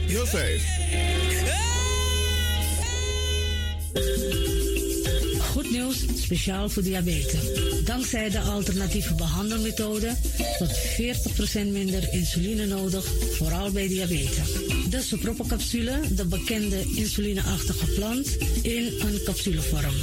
Speaker 10: He'll save.
Speaker 18: Goed nieuws, speciaal voor diabetes. Dankzij de alternatieve behandelmethode tot 40% minder insuline nodig, vooral bij diabetes. De soproppencapsule, de bekende insulineachtige plant, in een capsulevorm.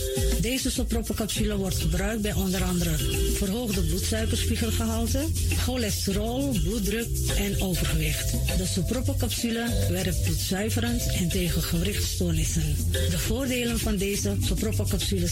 Speaker 18: Deze soproppencapsule wordt gebruikt bij onder andere verhoogde bloedsuikerspiegelgehalte, cholesterol, bloeddruk en overgewicht. De soproppencapsule werkt bloedzuiverend en tegen gewrichtstoornissen. De voordelen van deze soproppencapsule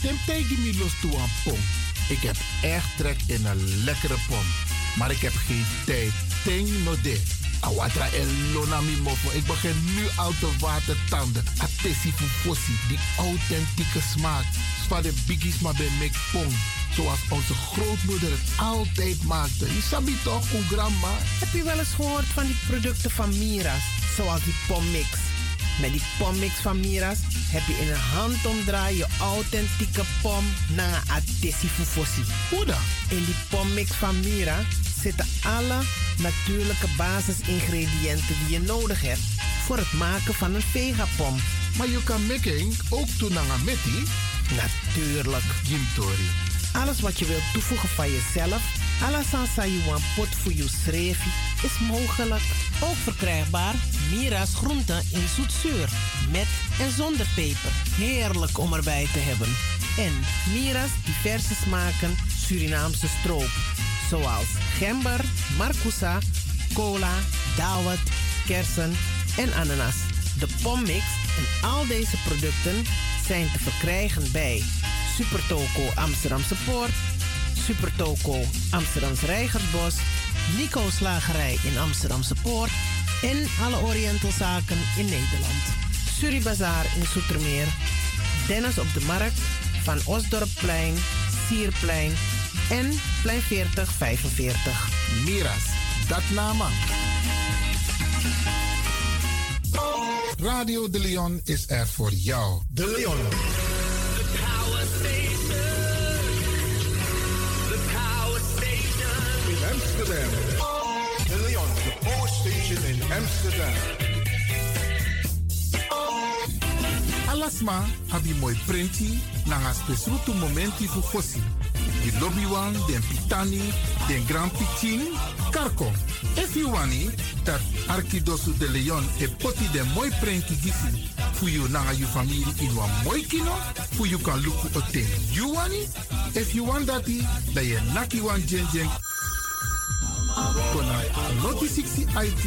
Speaker 1: Tim tegen me los toe pom. Ik heb echt trek in een lekkere pom. Maar ik heb geen tijd. Ting no de. Awatra elona mi mofo. Ik begin nu al te watertanden. Atesi fufosi. Die authentieke smaak. Van de biggies maar bij mek pom. Zoals onze grootmoeder het altijd maakte. Je sabi toch, grandma?
Speaker 11: Heb je wel eens gehoord van die producten van Mira's? Zoals die pommix. Met die pommix van Mira's heb je in een handomdraai je authentieke pom naar een atesi fufosi.
Speaker 1: Hoe dan?
Speaker 11: In die pommix van Mira zitten alle natuurlijke basisingrediënten die je nodig hebt voor het maken van een vegapom.
Speaker 1: Maar je kan making ook doen aan metti?
Speaker 11: Natuurlijk.
Speaker 1: Jim Tori.
Speaker 11: Alles wat je wilt toevoegen van jezelf, you want pot voor is mogelijk. Ook verkrijgbaar Mira's groenten in zoetzuur, met en zonder peper. Heerlijk om erbij te hebben. En Mira's diverse smaken Surinaamse stroop, zoals gember, marcousa, cola, dawet, kersen en ananas. De pommix en al deze producten zijn te verkrijgen bij Supertoco Amsterdamse Poort, Supertoco Amsterdamse Reigersbos, Nico's Slagerij in Amsterdamse Poort en alle Orientalzaken in Nederland. Suribazaar in Soetermeer, Dennis op de Markt, Van Osdorpplein, Sierplein en Plein 40 45.
Speaker 1: Miras, dat nama. Radio De Leon is er voor jou.
Speaker 10: De Leon. De de Power Station in Amsterdam.
Speaker 1: Alasma abi moi prenti nanga spesrutu momenti fu fosi. Di lobby wan, den pitani, den grand pitin, karko. If you wani, dat Arkidosu de Leon e poti den moi prenki gisi fu you nanga you family in wan moi kino, fu you kan luku oten. You wani? If you want dati, da ye naki wan jen Kona Loti 60 IT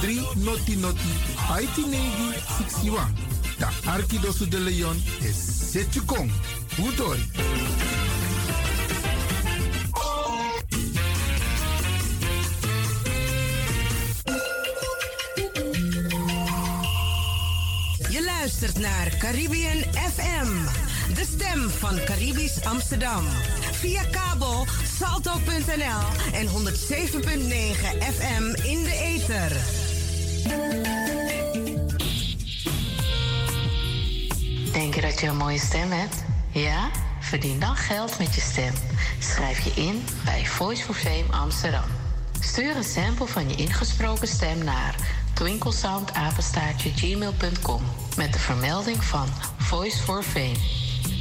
Speaker 1: 3 Noti Noti IT Negi 61. Da Arkidosu de Leon is Setjukong. Utori.
Speaker 13: Je luistert naar Caribbean FM, de stem van Caribisch Amsterdam. Via kabel salto.nl en 107.9 FM in de ether.
Speaker 14: Denk je dat je een mooie stem hebt? Ja? Verdien dan geld met je stem. Schrijf je in bij Voice for Fame Amsterdam. Stuur een sample van je ingesproken stem naar twinklesoundapenstaartje.gmail.com met de vermelding van Voice for Fame.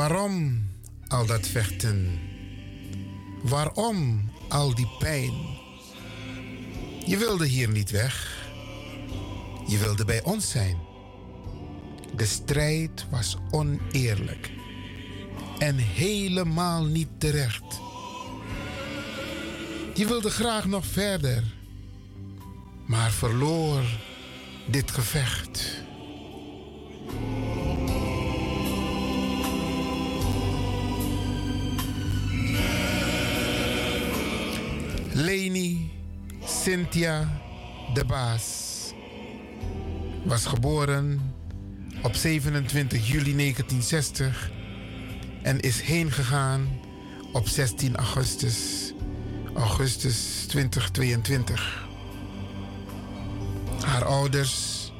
Speaker 1: Waarom al dat vechten? Waarom al die pijn? Je wilde hier niet weg. Je wilde bij ons zijn. De strijd was oneerlijk en helemaal niet terecht. Je wilde graag nog verder, maar verloor dit gevecht. Cynthia de Baas was geboren op 27 juli 1960 en is heen gegaan op 16 augustus, augustus 2022. Haar ouders,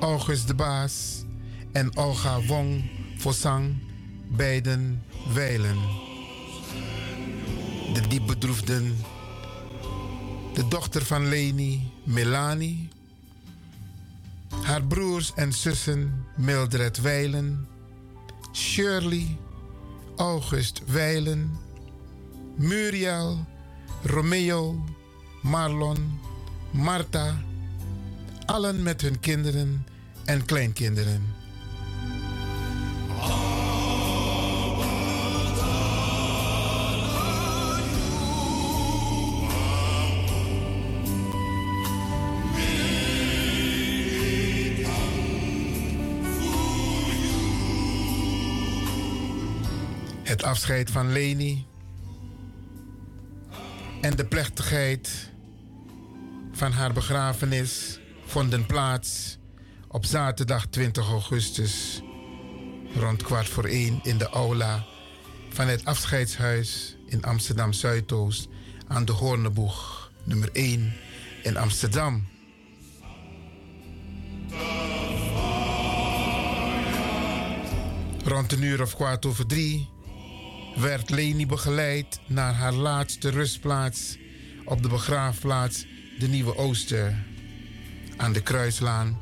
Speaker 1: August de Baas en Olga Wong Fosang, beiden wijlen. De diep bedroefden, de dochter van Leni, Melanie, haar broers en zussen Mildred Weilen, Shirley, August Weilen, Muriel, Romeo, Marlon, Marta, allen met hun kinderen en kleinkinderen. Afscheid van Leni en de plechtigheid van haar begrafenis vonden plaats op zaterdag 20 augustus rond kwart voor één in de aula van het afscheidshuis in Amsterdam Zuidoost aan de Hoorneboeg nummer 1 in Amsterdam. Rond een uur of kwart over drie werd Leni begeleid naar haar laatste rustplaats op de begraafplaats De Nieuwe Ooster aan de Kruislaan,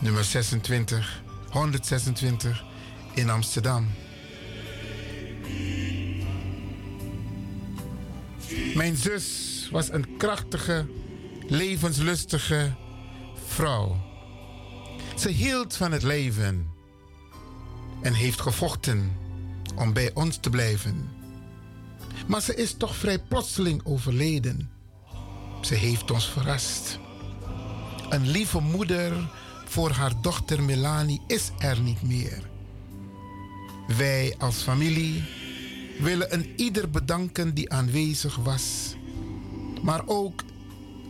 Speaker 1: nummer 26, 126 in Amsterdam. Mijn zus was een krachtige, levenslustige vrouw. Ze hield van het leven en heeft gevochten om bij ons te blijven. Maar ze is toch vrij plotseling overleden. Ze heeft ons verrast. Een lieve moeder voor haar dochter Melanie is er niet meer. Wij als familie willen een ieder bedanken die aanwezig was. Maar ook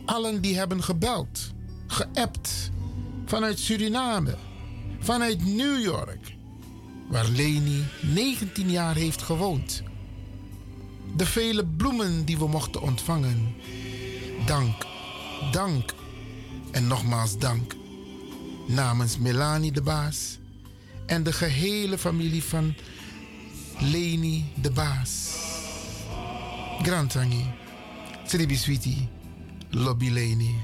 Speaker 1: allen die hebben gebeld, geappt vanuit Suriname, vanuit New York, waar Leni 19 jaar heeft gewoond. De vele bloemen die we mochten ontvangen. Dank, dank en nogmaals dank namens Melanie de Baas en de gehele familie van Leni de Baas. Grantangi, Sribi Sweetie, Lobby Leni.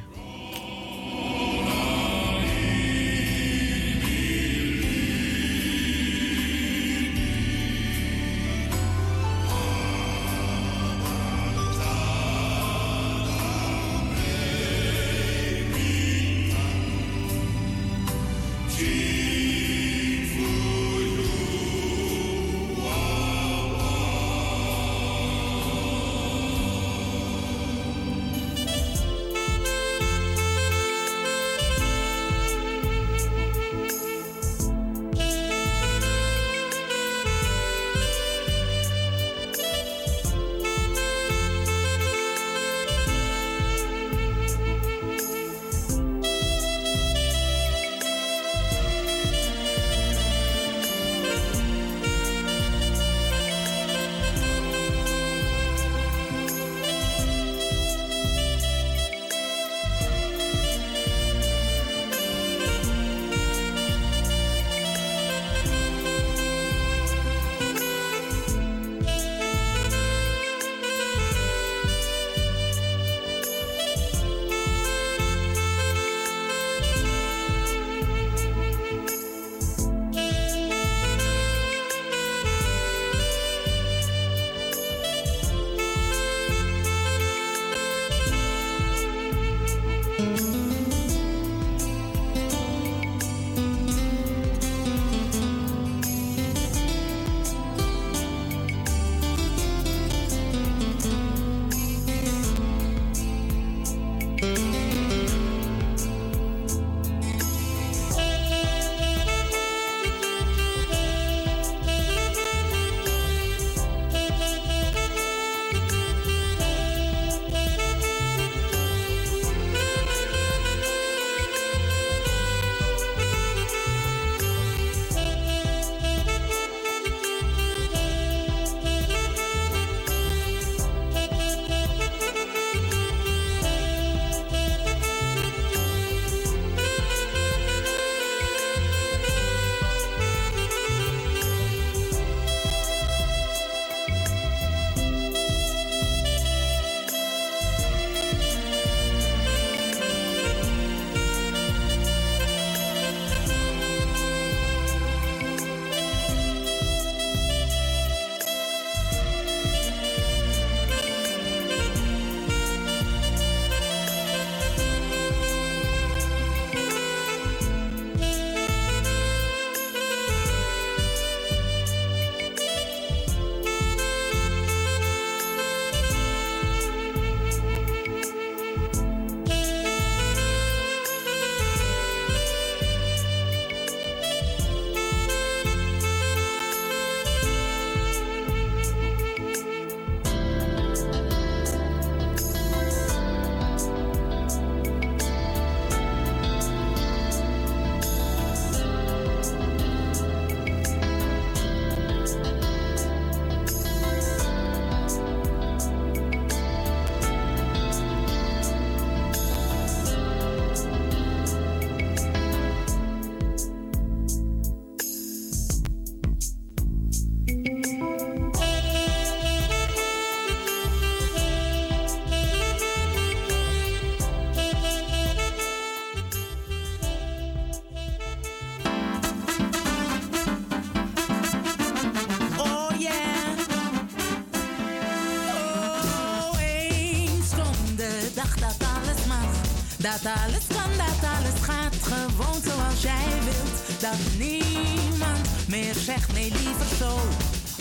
Speaker 19: Dat alles kan, dat alles gaat gewoon zoals jij wilt. Dat niemand meer zegt nee, liever zo.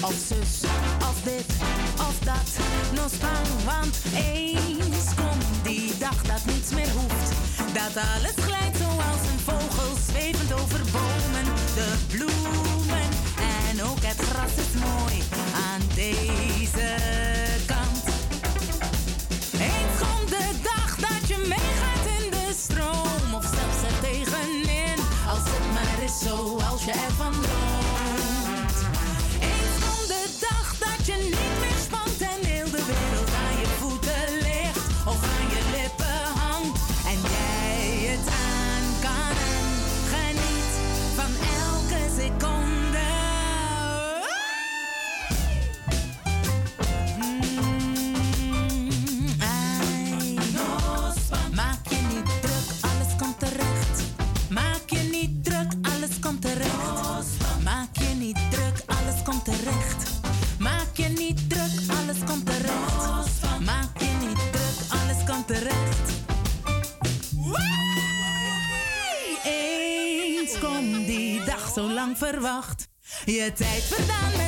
Speaker 19: Of zus, of dit, of dat. nog spang. want eens komt die dag dat niets meer hoeft. Dat alles glijdt zoals een vogel, zwevend over bomen. De bloemen en ook het gras is mooi. je tijd
Speaker 20: vandaan?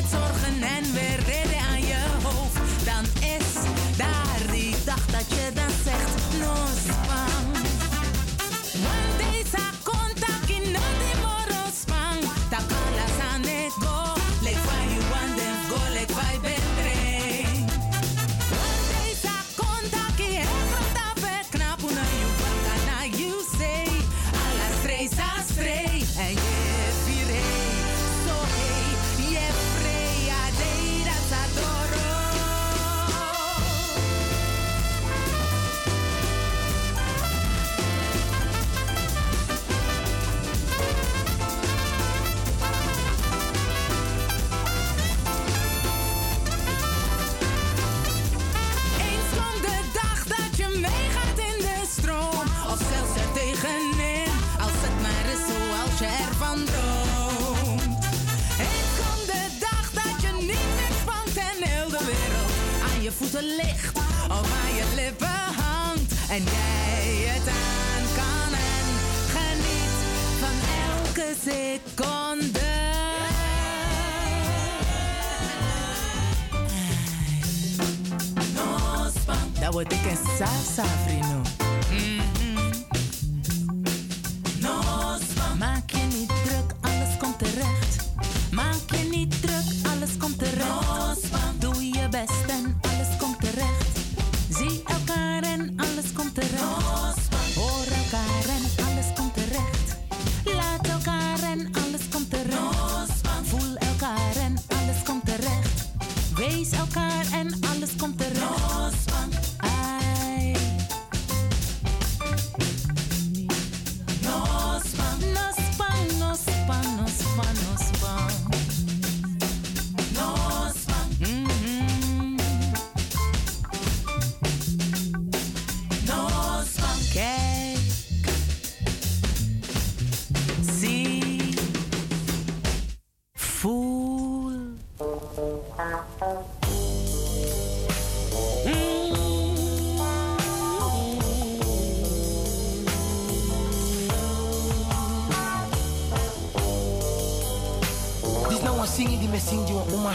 Speaker 20: singi wa uma.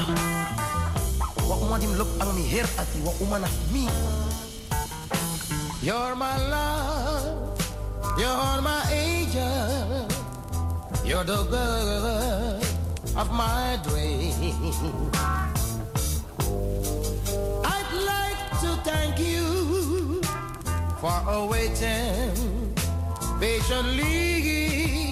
Speaker 20: Wa uma dim look alo mi her ati wa uma na me. You're my love. You're my angel. You're the girl of my dreams I'd like to thank you For awaiting patiently.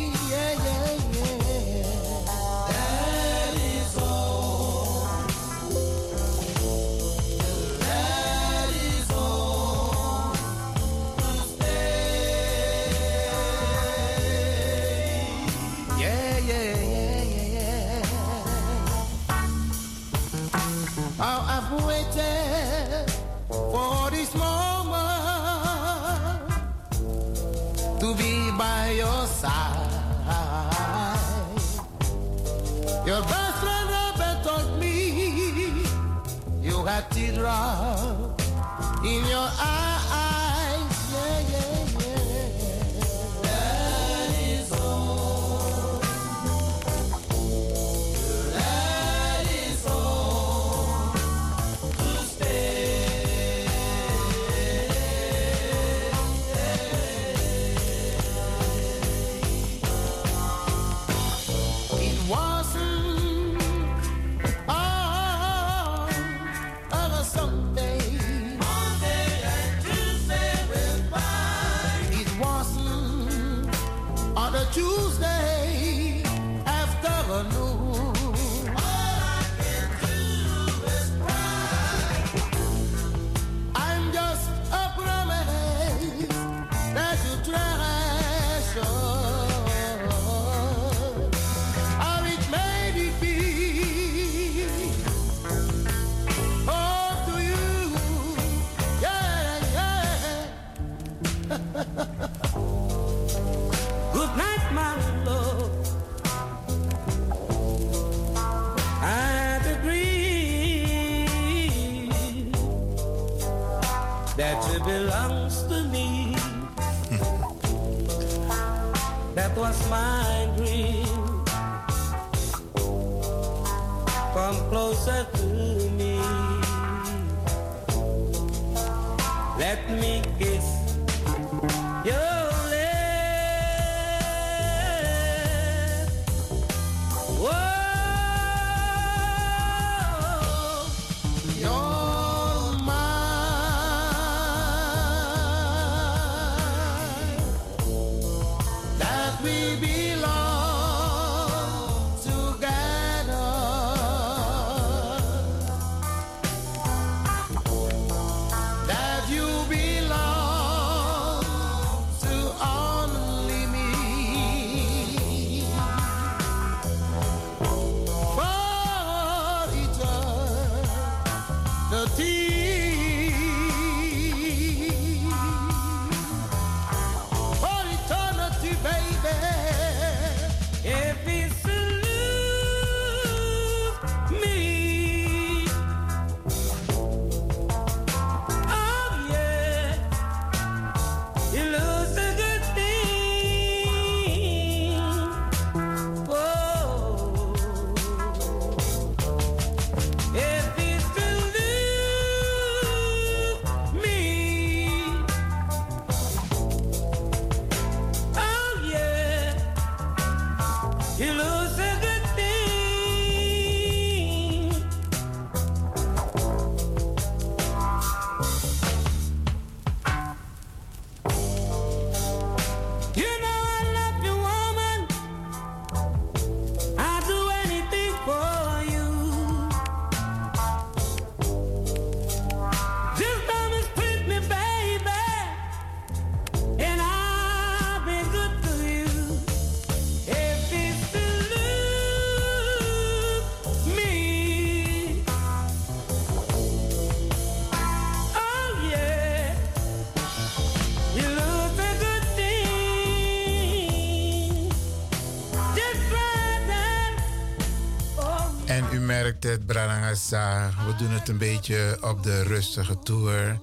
Speaker 1: Het, Brarangasa, we doen het een beetje op de rustige tour.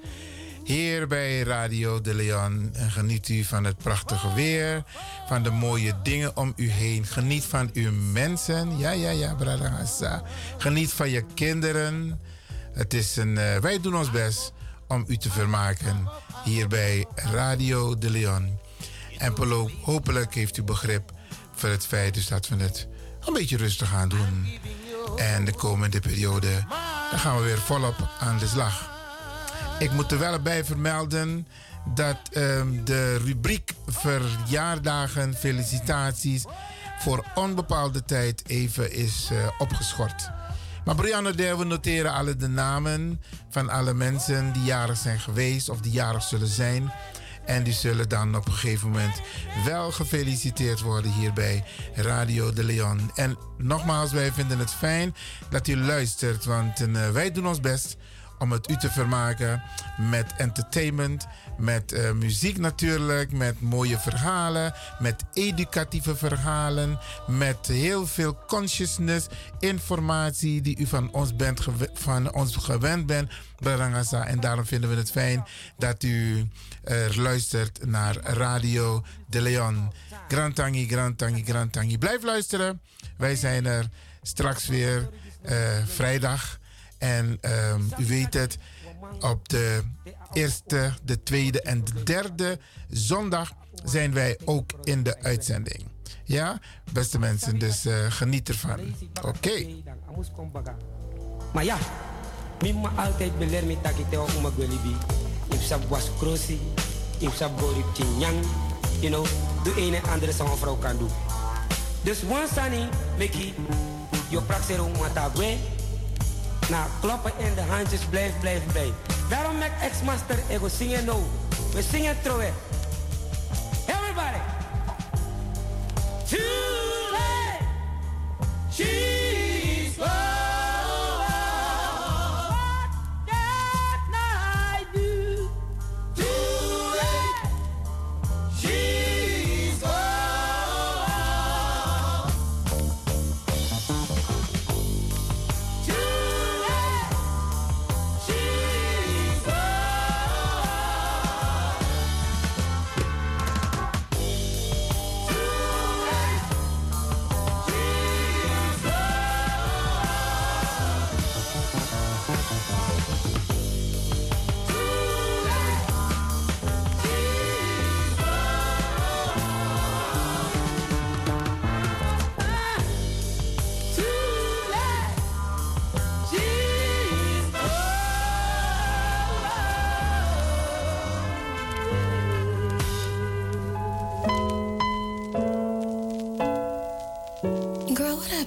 Speaker 1: Hier bij Radio de Leon en geniet u van het prachtige weer, van de mooie dingen om u heen. Geniet van uw mensen, ja, ja, ja, Brarangasa. Geniet van je kinderen. Het is een, eh, wij doen ons best om u te vermaken hier bij Radio de Leon. En hopelijk heeft u begrip voor het feit dus dat we het een beetje rustig gaan doen. En de komende periode gaan we weer volop aan de slag. Ik moet er wel bij vermelden dat ehm, de rubriek verjaardagen, felicitaties voor onbepaalde tijd even is eh, opgeschort. Maar Brianna Der, we noteren alle de namen van alle mensen die jarig zijn geweest of die jarig zullen zijn. En die zullen dan op een gegeven moment wel gefeliciteerd worden hier bij Radio de Leon. En nogmaals, wij vinden het fijn dat u luistert, want eh, wij doen ons best om het u te vermaken met entertainment, met eh, muziek natuurlijk, met mooie verhalen, met educatieve verhalen, met heel veel consciousness, informatie die u van ons, bent van ons gewend bent, Barangasa. En daarom vinden we het fijn dat u eh, luistert naar Radio de Leon. Grand Tangi, Grand Tangi, Grand. Blijf luisteren. Wij zijn er straks weer eh, vrijdag. En ehm, u weet het, op de eerste, de tweede en de derde zondag zijn wij ook in de uitzending. Ja, beste mensen, dus eh, geniet ervan. Oké.
Speaker 21: Maar ja, altijd beler mi taki te If sab was krosi, if sab gorip chinyang, you know, doe een en andere zo'n vrouw kan doen. Dus one sani, Mickey, je praxero matagwe. Na kloppen in de handjes, blijf, blijf, blijf. Daarom maak ex-master ego zingen nou. We zingen trouwen. Everybody. Too late. She's gone.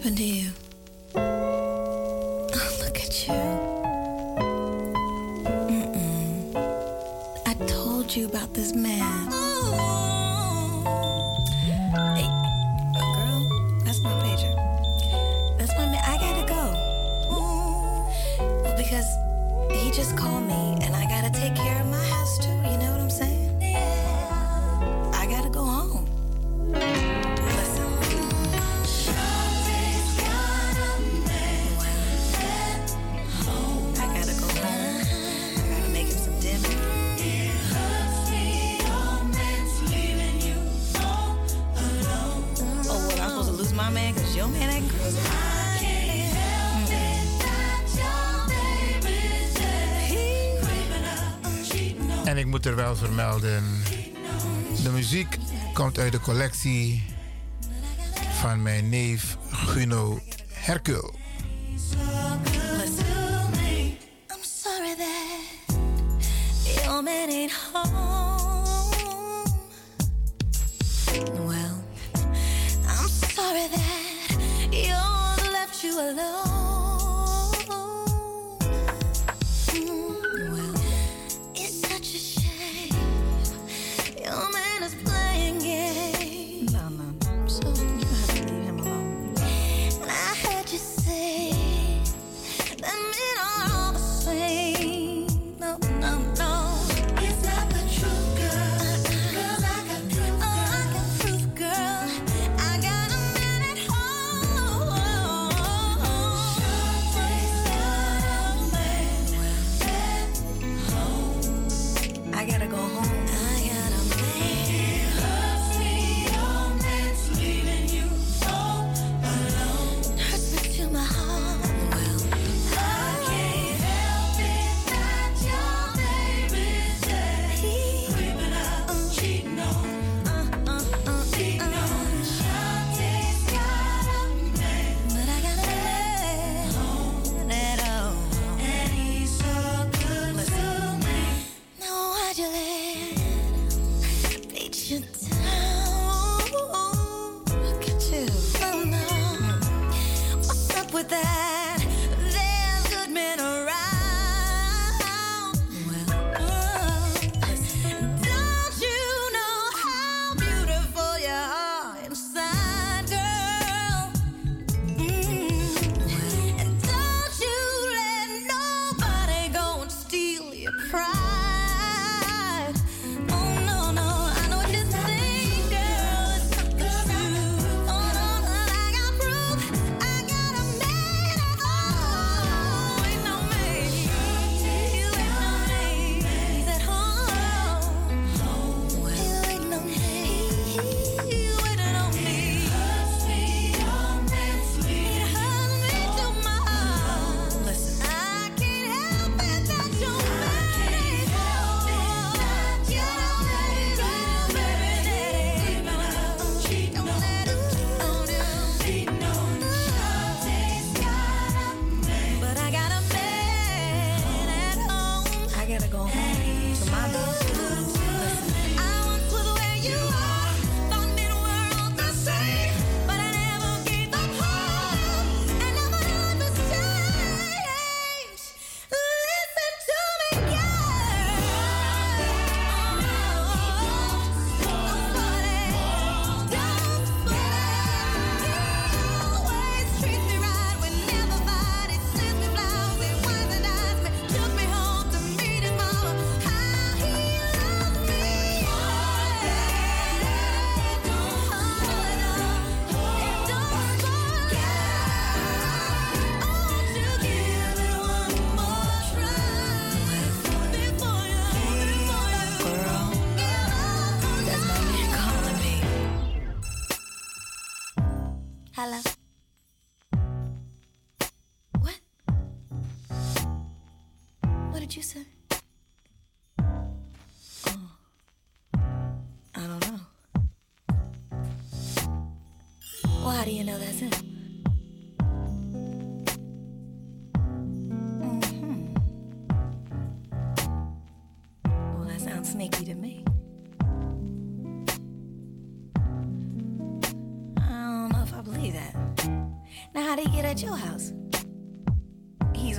Speaker 22: happened to you? Oh, look at you. Mm -mm. I told you about this man.
Speaker 1: ik moet er wel vermelden. De muziek komt uit de collectie van mijn neef Guno Hercule.
Speaker 22: Well, I'm sorry that you left you alone.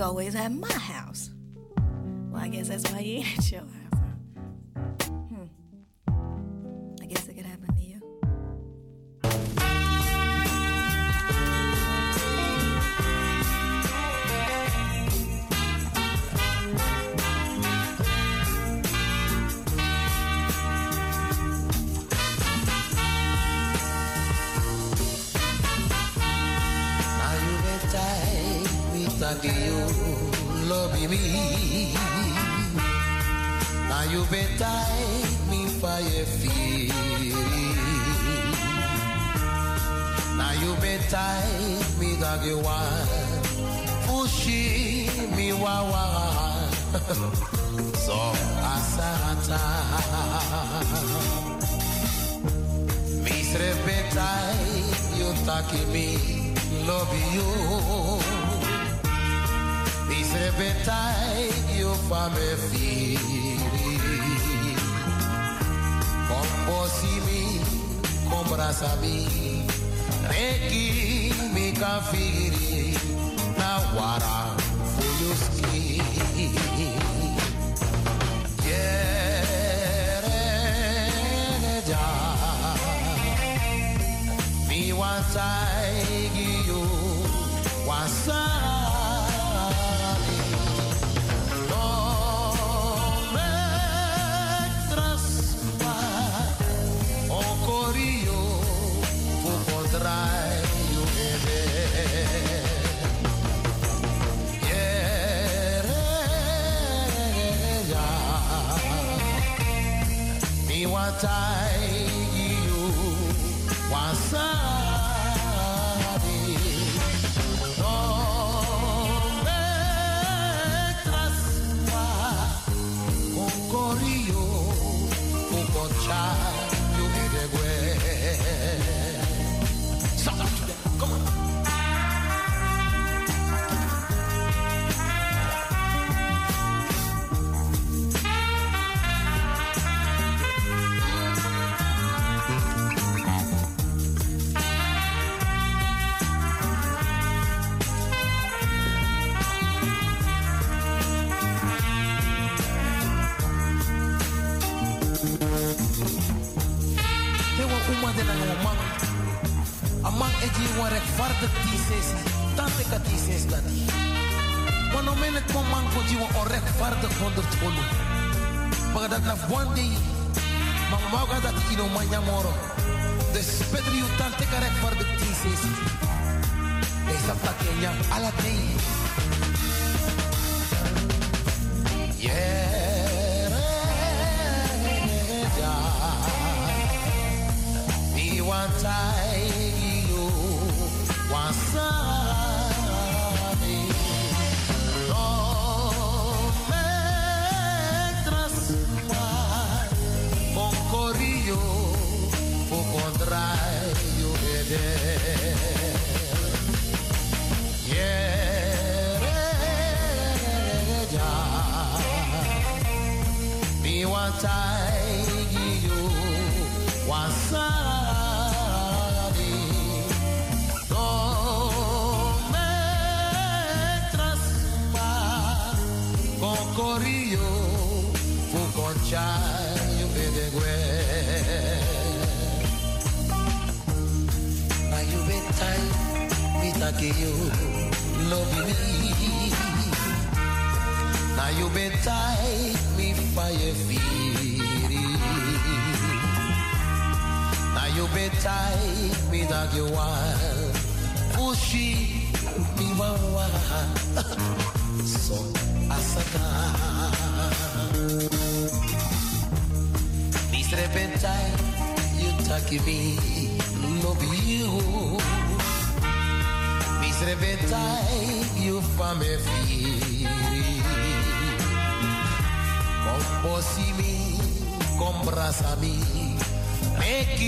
Speaker 22: Always at my
Speaker 23: brasa me. Reki mi ka figiri na wara for your skin. Yereja, mi wansai e di wan rechtvaardig die sesi. Tante ka die ses gati. Wano men het man ko di wan onrechtvaardig honderd holu. Maar dat na one day. Maar mauga dat ino manya moro. Dus pedri u tante ka rechtvaardig die sesi. Esa ta Kenya ala day. Yeah. Me want you want No me traspas con corillo fu contrario Yeah. Me want you take you love me na you been time me fire feeling now you be tight, me dog you want. Pushy, me wawa. So asaka. This repentine, you take me, love you. This repentine, you fame feel. Come bossy me, come brasa me. Make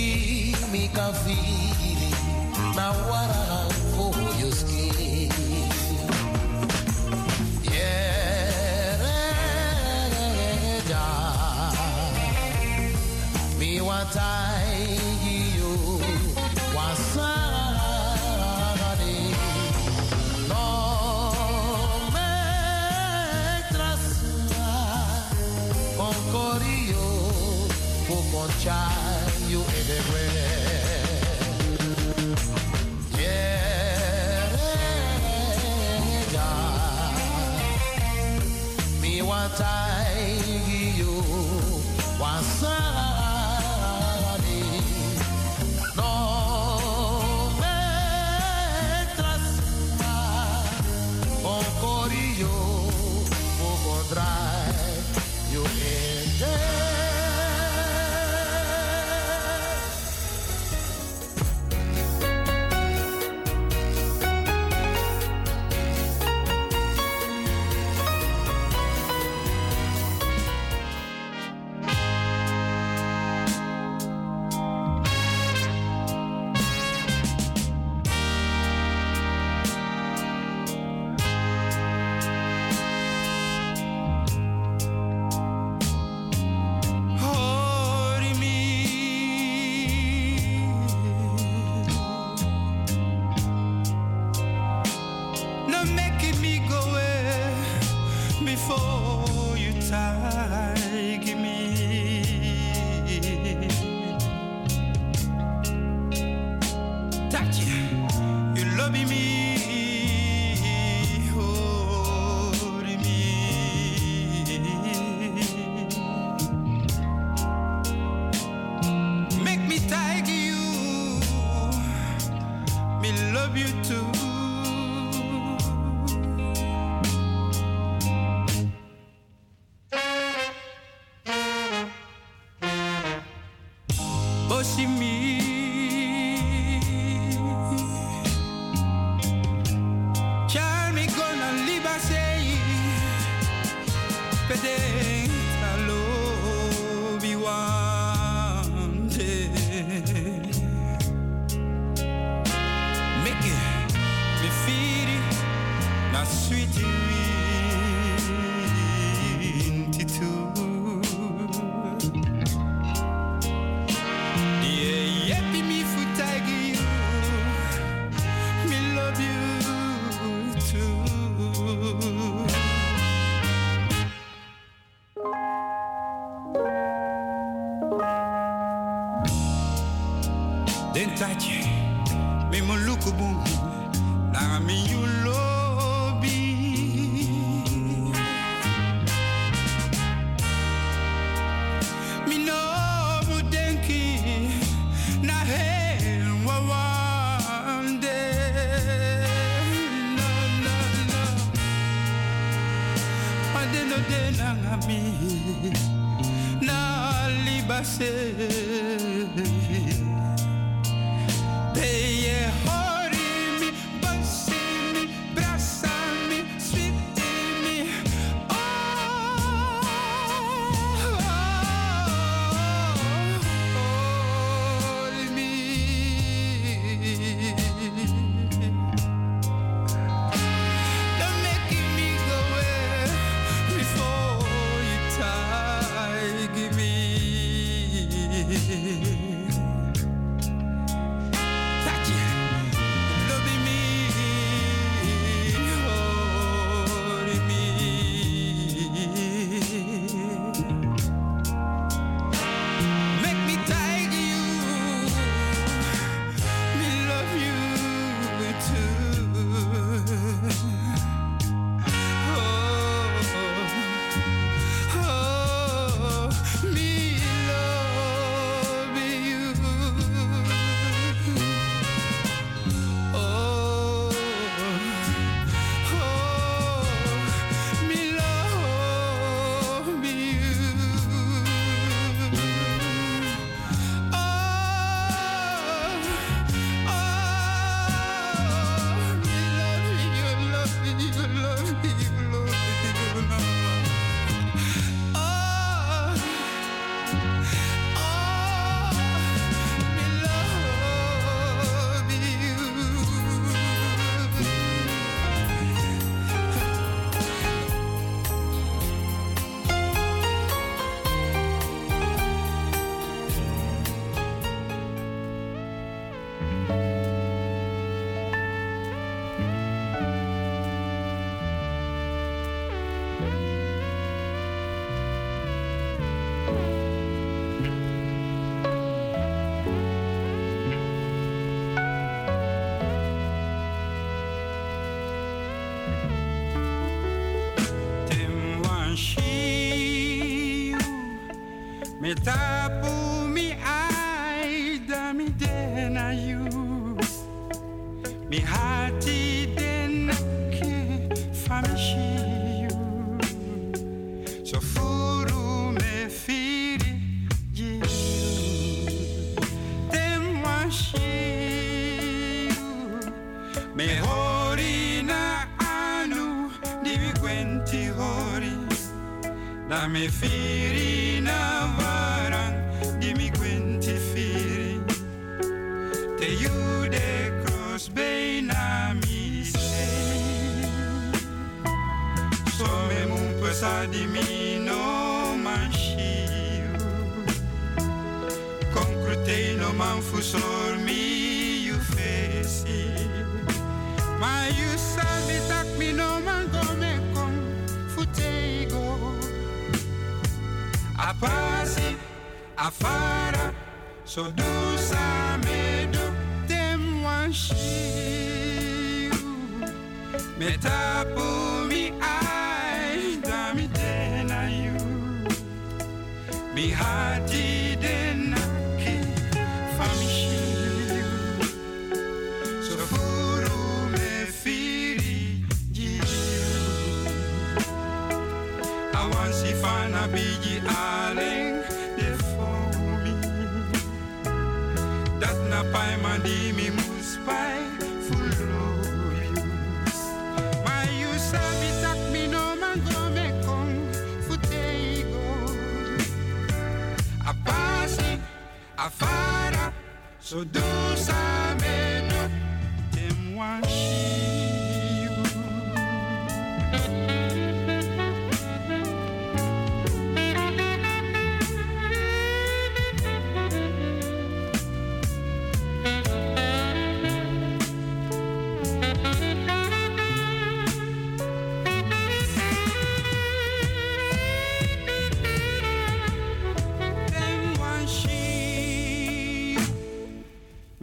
Speaker 23: me can feel it. Now what I for your skin. Yeah, me want I you want somebody.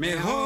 Speaker 7: mejor.